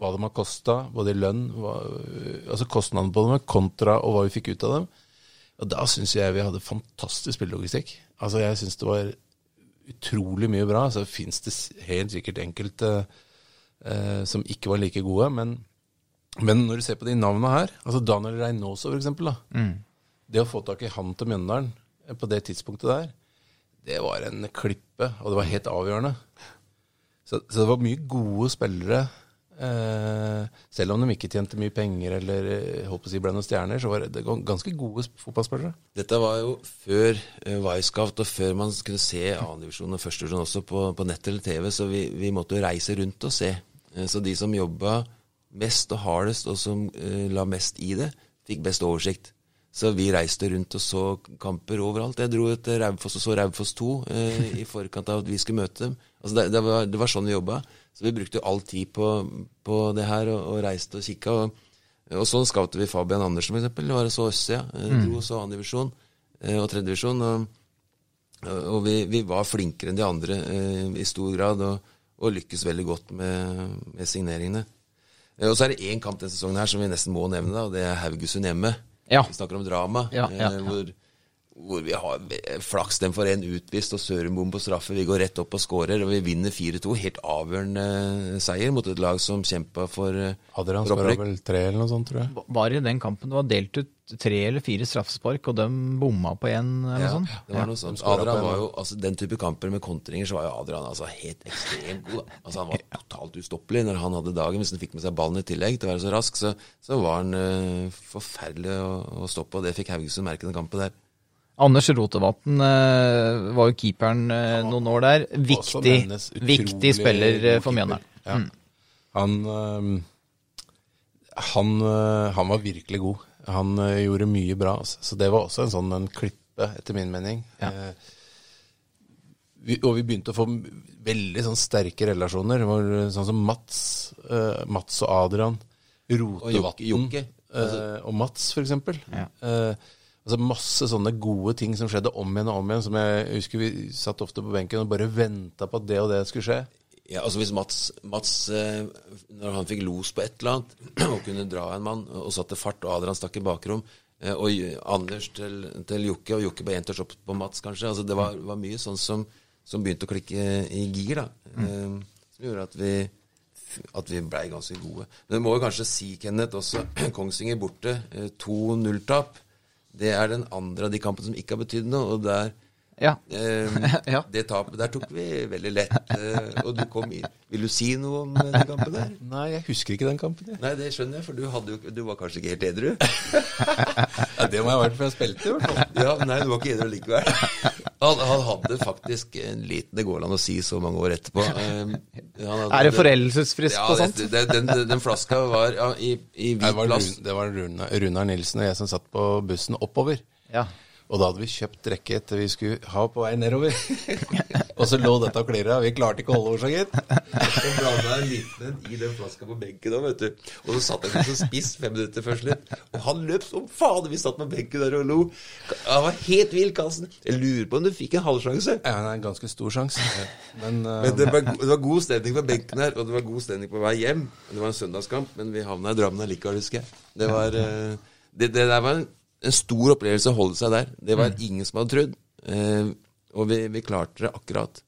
Hva de har kosta, både i lønn hva, Altså kostnadene på dem kontra og hva vi fikk ut av dem. Og da syns jeg vi hadde fantastisk spillelogistikk. Altså jeg syns det var utrolig mye bra. Så fins det helt sikkert enkelte eh, som ikke var like gode. Men, men når du ser på de navnene her, altså Daniel Reynoso eksempel, da. Det å få tak i han til Mjøndalen eh, på det tidspunktet der, det var en klippe, og det var helt avgjørende. Så, så det var mye gode spillere. Eh, selv om de ikke tjente mye penger eller håper holdt å ble noen stjerner, så var det ganske gode sp- fotballspillere. Dette var jo før uh, Wisecout, og før man kunne se annendivisjon og førstedivisjon også på, på nett eller TV, så vi, vi måtte jo reise rundt og se. Eh, så de som jobba mest og hardest, og som eh, la mest i det, fikk best oversikt. Så vi reiste rundt og så kamper overalt. Jeg dro til Raufoss og så Raufoss 2 eh, i forkant av at vi skulle møte dem. Altså det, det, var, det var sånn vi jobba. Så vi brukte all tid på, på det her, og, og reiste og kikka. Og, og sånn skapte vi Fabian Andersen, eksempel. Det var så Øssia. Eh, Dro og så annendivisjon divisjon og tredjedivisjon. Og, og vi, vi var flinkere enn de andre eh, i stor grad, og, og lykkes veldig godt med, med signeringene. Eh, og så er det én kamp denne sesongen her som vi nesten må nevne, da, og det er Haugesund hjemme. Ja. Vi snakker om drama, Ja, ja, eh, ja. Hvor, hvor vi har flaks dem for en utvist og Sørenbom på straffe. Vi går rett opp og skårer, og vi vinner 4-2. Helt avgjørende eh, seier mot et lag som kjempa for, eh, Adrian for skåra vel tre eller noe sånt, tror jeg. Var i den kampen det var delt ut tre eller fire straffespark, og de bomma på én eller Ja, sånt? det var noe sånt. Ja. Adrian var jo, altså Den type kamper med kontringer, så var jo Adrian altså helt ekstremt god. Altså Han var totalt ustoppelig når han hadde dagen. Hvis han fikk med seg ballen i tillegg til å være så rask, så, så var han uh, forferdelig å, å stoppe. Og det fikk Haugesund merke den kampen der. Anders Rotevatn eh, var jo keeperen eh, noen år der. Viktig, viktig spiller eh, for. Mjøndalen. Ja. Han, øhm, han, øh, han var virkelig god. Han gjorde mye bra. Altså. Så det var også en sånn en klippe, etter min mening. Ja. Eh, vi, og vi begynte å få veldig sånn sterke relasjoner. Var sånn som Mats, Mats og Adrian. Rotevatn og, øh, og Mats, for eksempel. Ja. Eh, altså masse sånne gode ting som skjedde om igjen og om igjen. Som jeg husker vi satt ofte på benken og bare venta på at det og det skulle skje. Ja, altså Hvis Mats, Mats eh, når han fikk los på et eller annet, og kunne dra en mann, og satte fart, og Adrian stakk i bakrom, eh, og Anders til, til Jokke, og Jokke på enters opp på Mats, kanskje. altså Det var, var mye sånn som, som begynte å klikke i gir, da. Mm. som gjorde at vi at vi blei ganske gode. Men det må jo kanskje si, Kenneth, også Kongsvinger borte. eh, 2-0-tap. Det er den andre av de kampene som ikke har betydd noe. og der Ja. Eh, Ja. Det tapet der tok vi veldig lett. eh, og du kom inn. Vil du si noe om eh, den kampen der? Nei, jeg husker ikke den kampen. Jeg. Nei, det skjønner jeg, for du, hadde jo, du var kanskje ikke helt edru? Ja, det må jeg ha vært, for jeg spilte i hvert fall. Ja, nei, du var ikke edru likevel. Han, han hadde faktisk en liten Det går an å si så mange år etterpå. Eh, han hadde- Er det foreldelsesfrist Ja, på sånt? det, det, den, den, den flaska var ja, i, i Det hvit var, plast. Run, det var Runar, Runar Nilsen og jeg som satt på bussen oppover. Ja. Og da hadde vi kjøpt drikke etter vi skulle ha på vei nedover. og så lå dette og klirra. Vi klarte ikke å holde oss, så gitt. Og blanda en liten en i den flaska på benken òg, vet du. Og så satt jeg som spiss fem minutter før slutt. Og han løp som fader. Vi satt på benken der og lo. Han var helt vill, Karlsen. Jeg lurer på om du fikk en halvsjanse. Ja, det er en ganske stor sjanse. Men, uh... Men det var, det var god stemning på benken her, og det var god stemning på vei hjem. Det var en søndagskamp, men vi havna i Drammen allikevel, husker jeg. Det var uh, Det, det der var en, en stor opplevelse å holde seg der. Det var ingen som hadde trodd. Eh, og vi, vi klarte det akkurat.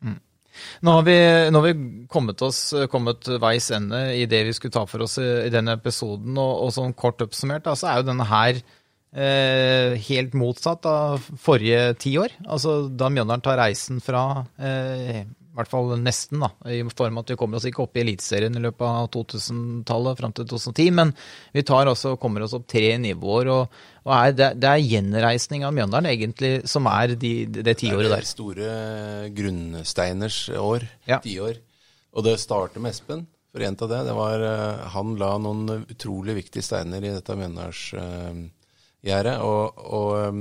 Nå har vi, nå har vi kommet, oss, kommet veis ende i det vi skulle ta for oss i, i denne episoden. Og, og sånn kort oppsummert da, så er jo denne her eh, helt motsatt av forrige tiår. Altså da Mjøndalen tar reisen fra eh, i hvert fall nesten, da, i form av at vi kommer oss ikke opp i Eliteserien i løpet av 2000-tallet fram til 2010, men vi tar også, kommer oss opp tre nivåer. og, og er, det, det er gjenreisning av Mjøndalen egentlig som er de, det tiåret det der. er store grunnsteiners år. Ja. Tiår. Og det starter med Espen. For å gjenta det, det var, eh, han la noen utrolig viktige steiner i dette Mjøndalsgjerdet. og, og, eh,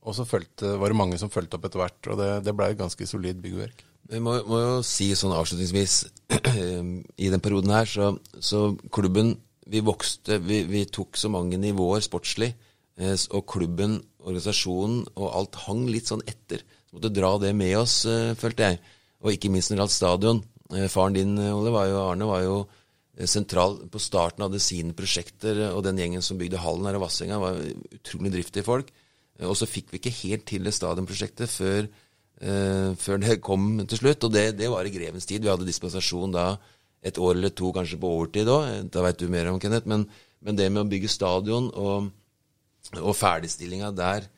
og så følte, var det mange som fulgte opp etter hvert. Og det, det ble et ganske solid byggverk. Vi må, må jo si sånn avslutningsvis I den perioden her så, så klubben Vi vokste, vi, vi tok så mange nivåer sportslig. eh, Og klubben, organisasjonen og alt hang litt sånn etter. Så måtte dra det med oss, eh, følte jeg. Og ikke minst når det gjaldt stadion. Eh, Faren din, Ole, var jo, Arne, var jo sentral på starten av sine prosjekter, og den gjengen som bygde hallen her i Vassenga, var utrolig driftige folk. Og så fikk vi ikke helt til det stadionprosjektet før eh, før det kom til slutt. Og det, det var i grevens tid. Vi hadde dispensasjon da et år eller to, kanskje på overtid òg. Da veit du mer om, Kenneth. Men, men det med å bygge stadion og, og ferdigstillinga der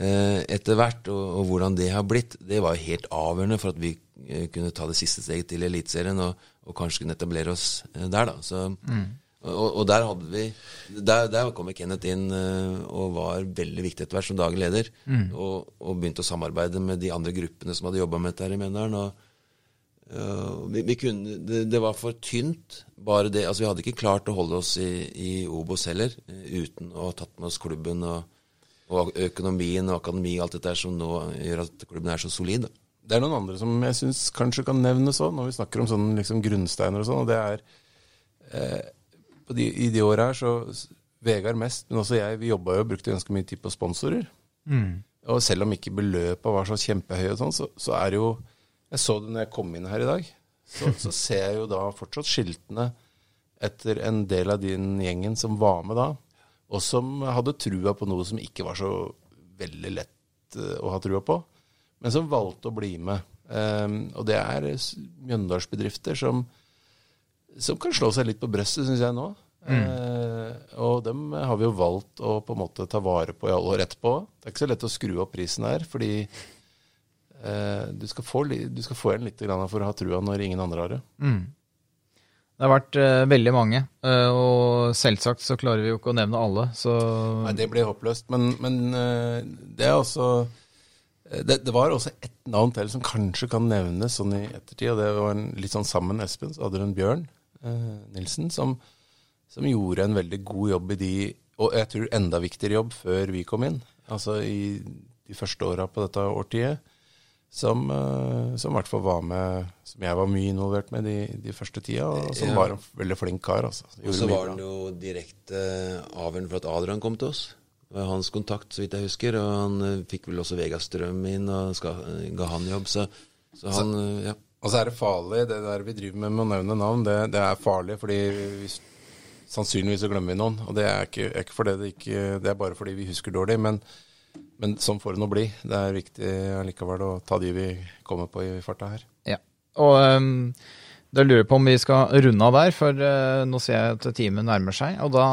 uh, etter hvert, og, og hvordan det har blitt, det var helt avgjørende for at vi eh, kunne ta det siste steget til Eliteserien og, og kanskje kunne etablere oss eh, der, da. Så, og, og der hadde vi Der, der kom Kenneth inn eh, og var veldig viktig etter hvert som daglig leder. Og, og begynte å samarbeide med de andre gruppene som hadde jobba med dette her i Mjøndalen. Og, eh, vi, vi kunne, det, det var for tynt, bare det. Altså, vi hadde ikke klart å holde oss i, i Obos heller, eh, uten å ha tatt med oss klubben og, og økonomien og akademi og alt dette som nå gjør at klubben er så solid. Det er noen andre som jeg syns kanskje kan nevnes òg, når vi snakker om sånne liksom grunnsteiner og sånn. og det er eh, de, I de åra her så Vegard mest, men også jeg, vi jobba jo og brukte ganske mye tid på sponsorer. Og selv om ikke beløpa var så kjempehøye, og sånn, så, så er det jo Jeg så det når jeg kom inn her i dag. Så, så ser jeg jo da fortsatt skiltene etter en del av din gjengen som var med da, og som hadde trua på noe som ikke var så veldig lett eh, å ha trua på, men som valgte å bli med. Um, og det er Mjøndalsbedrifter som, som kan slå seg litt på brøstet, syns jeg nå. Eh, og dem har vi jo valgt å på en måte ta vare på i alle år etterpå. Det er ikke så lett å skru opp prisen her, fordi eh, du, skal få, du skal få igjen litt for å ha trua når ingen andre har det. Det har vært uh, veldig mange, uh, og selvsagt så klarer vi jo ikke å nevne alle. Så Nei, det blir håpløst. Men, men uh, det er også det, det var også ett navn til som kanskje kan nevnes sånn i ettertid, og det var en, litt sånn sammen med Espen, så hadde du en Bjørn Nilsen, som, som gjorde en veldig god jobb i de Og jeg tror enda viktigere jobb før vi kom inn, altså i de første åra på dette årtiet. Som, eh, som i hvert fall var med Som jeg var mye involvert med de, de første tida, og som Ja. var en veldig flink kar. Altså. Og så var det han jo direkte avgjørende for at Adrian kom til oss. Det var hans kontakt, så vidt jeg husker. Og han eh, fikk vel også Vegas Strøm inn og skal, ga han jobb. Så, så han eh, Ja. Og så er det farlig, det der vi driver med med å nevne navn, det, det er farlig fordi vi, sannsynligvis så glemmer vi noen. Og det er ikke, er ikke fordi det ikke Det er bare fordi vi husker dårlig. Men, men sånn får det nå bli. Det er viktig allikevel å ta de vi kommer på i farta her. Ja. Og um, Da lurer jeg på om vi skal runde av der, for uh, nå ser jeg at timen nærmer seg. Og da,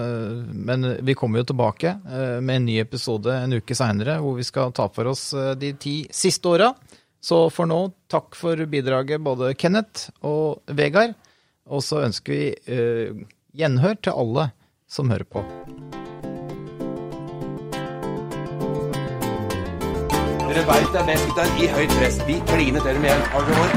uh, men vi kommer jo tilbake uh, med en ny episode en uke seinere, hvor vi skal ta for oss de ti siste åra. Så for nå, takk for bidraget, både Kenneth og Vegard. Og så ønsker vi uh, gjenhør til alle som hører på. Dere veit det er best gutter i høyt press. Vi kliner til dem igjen. Har dere hår?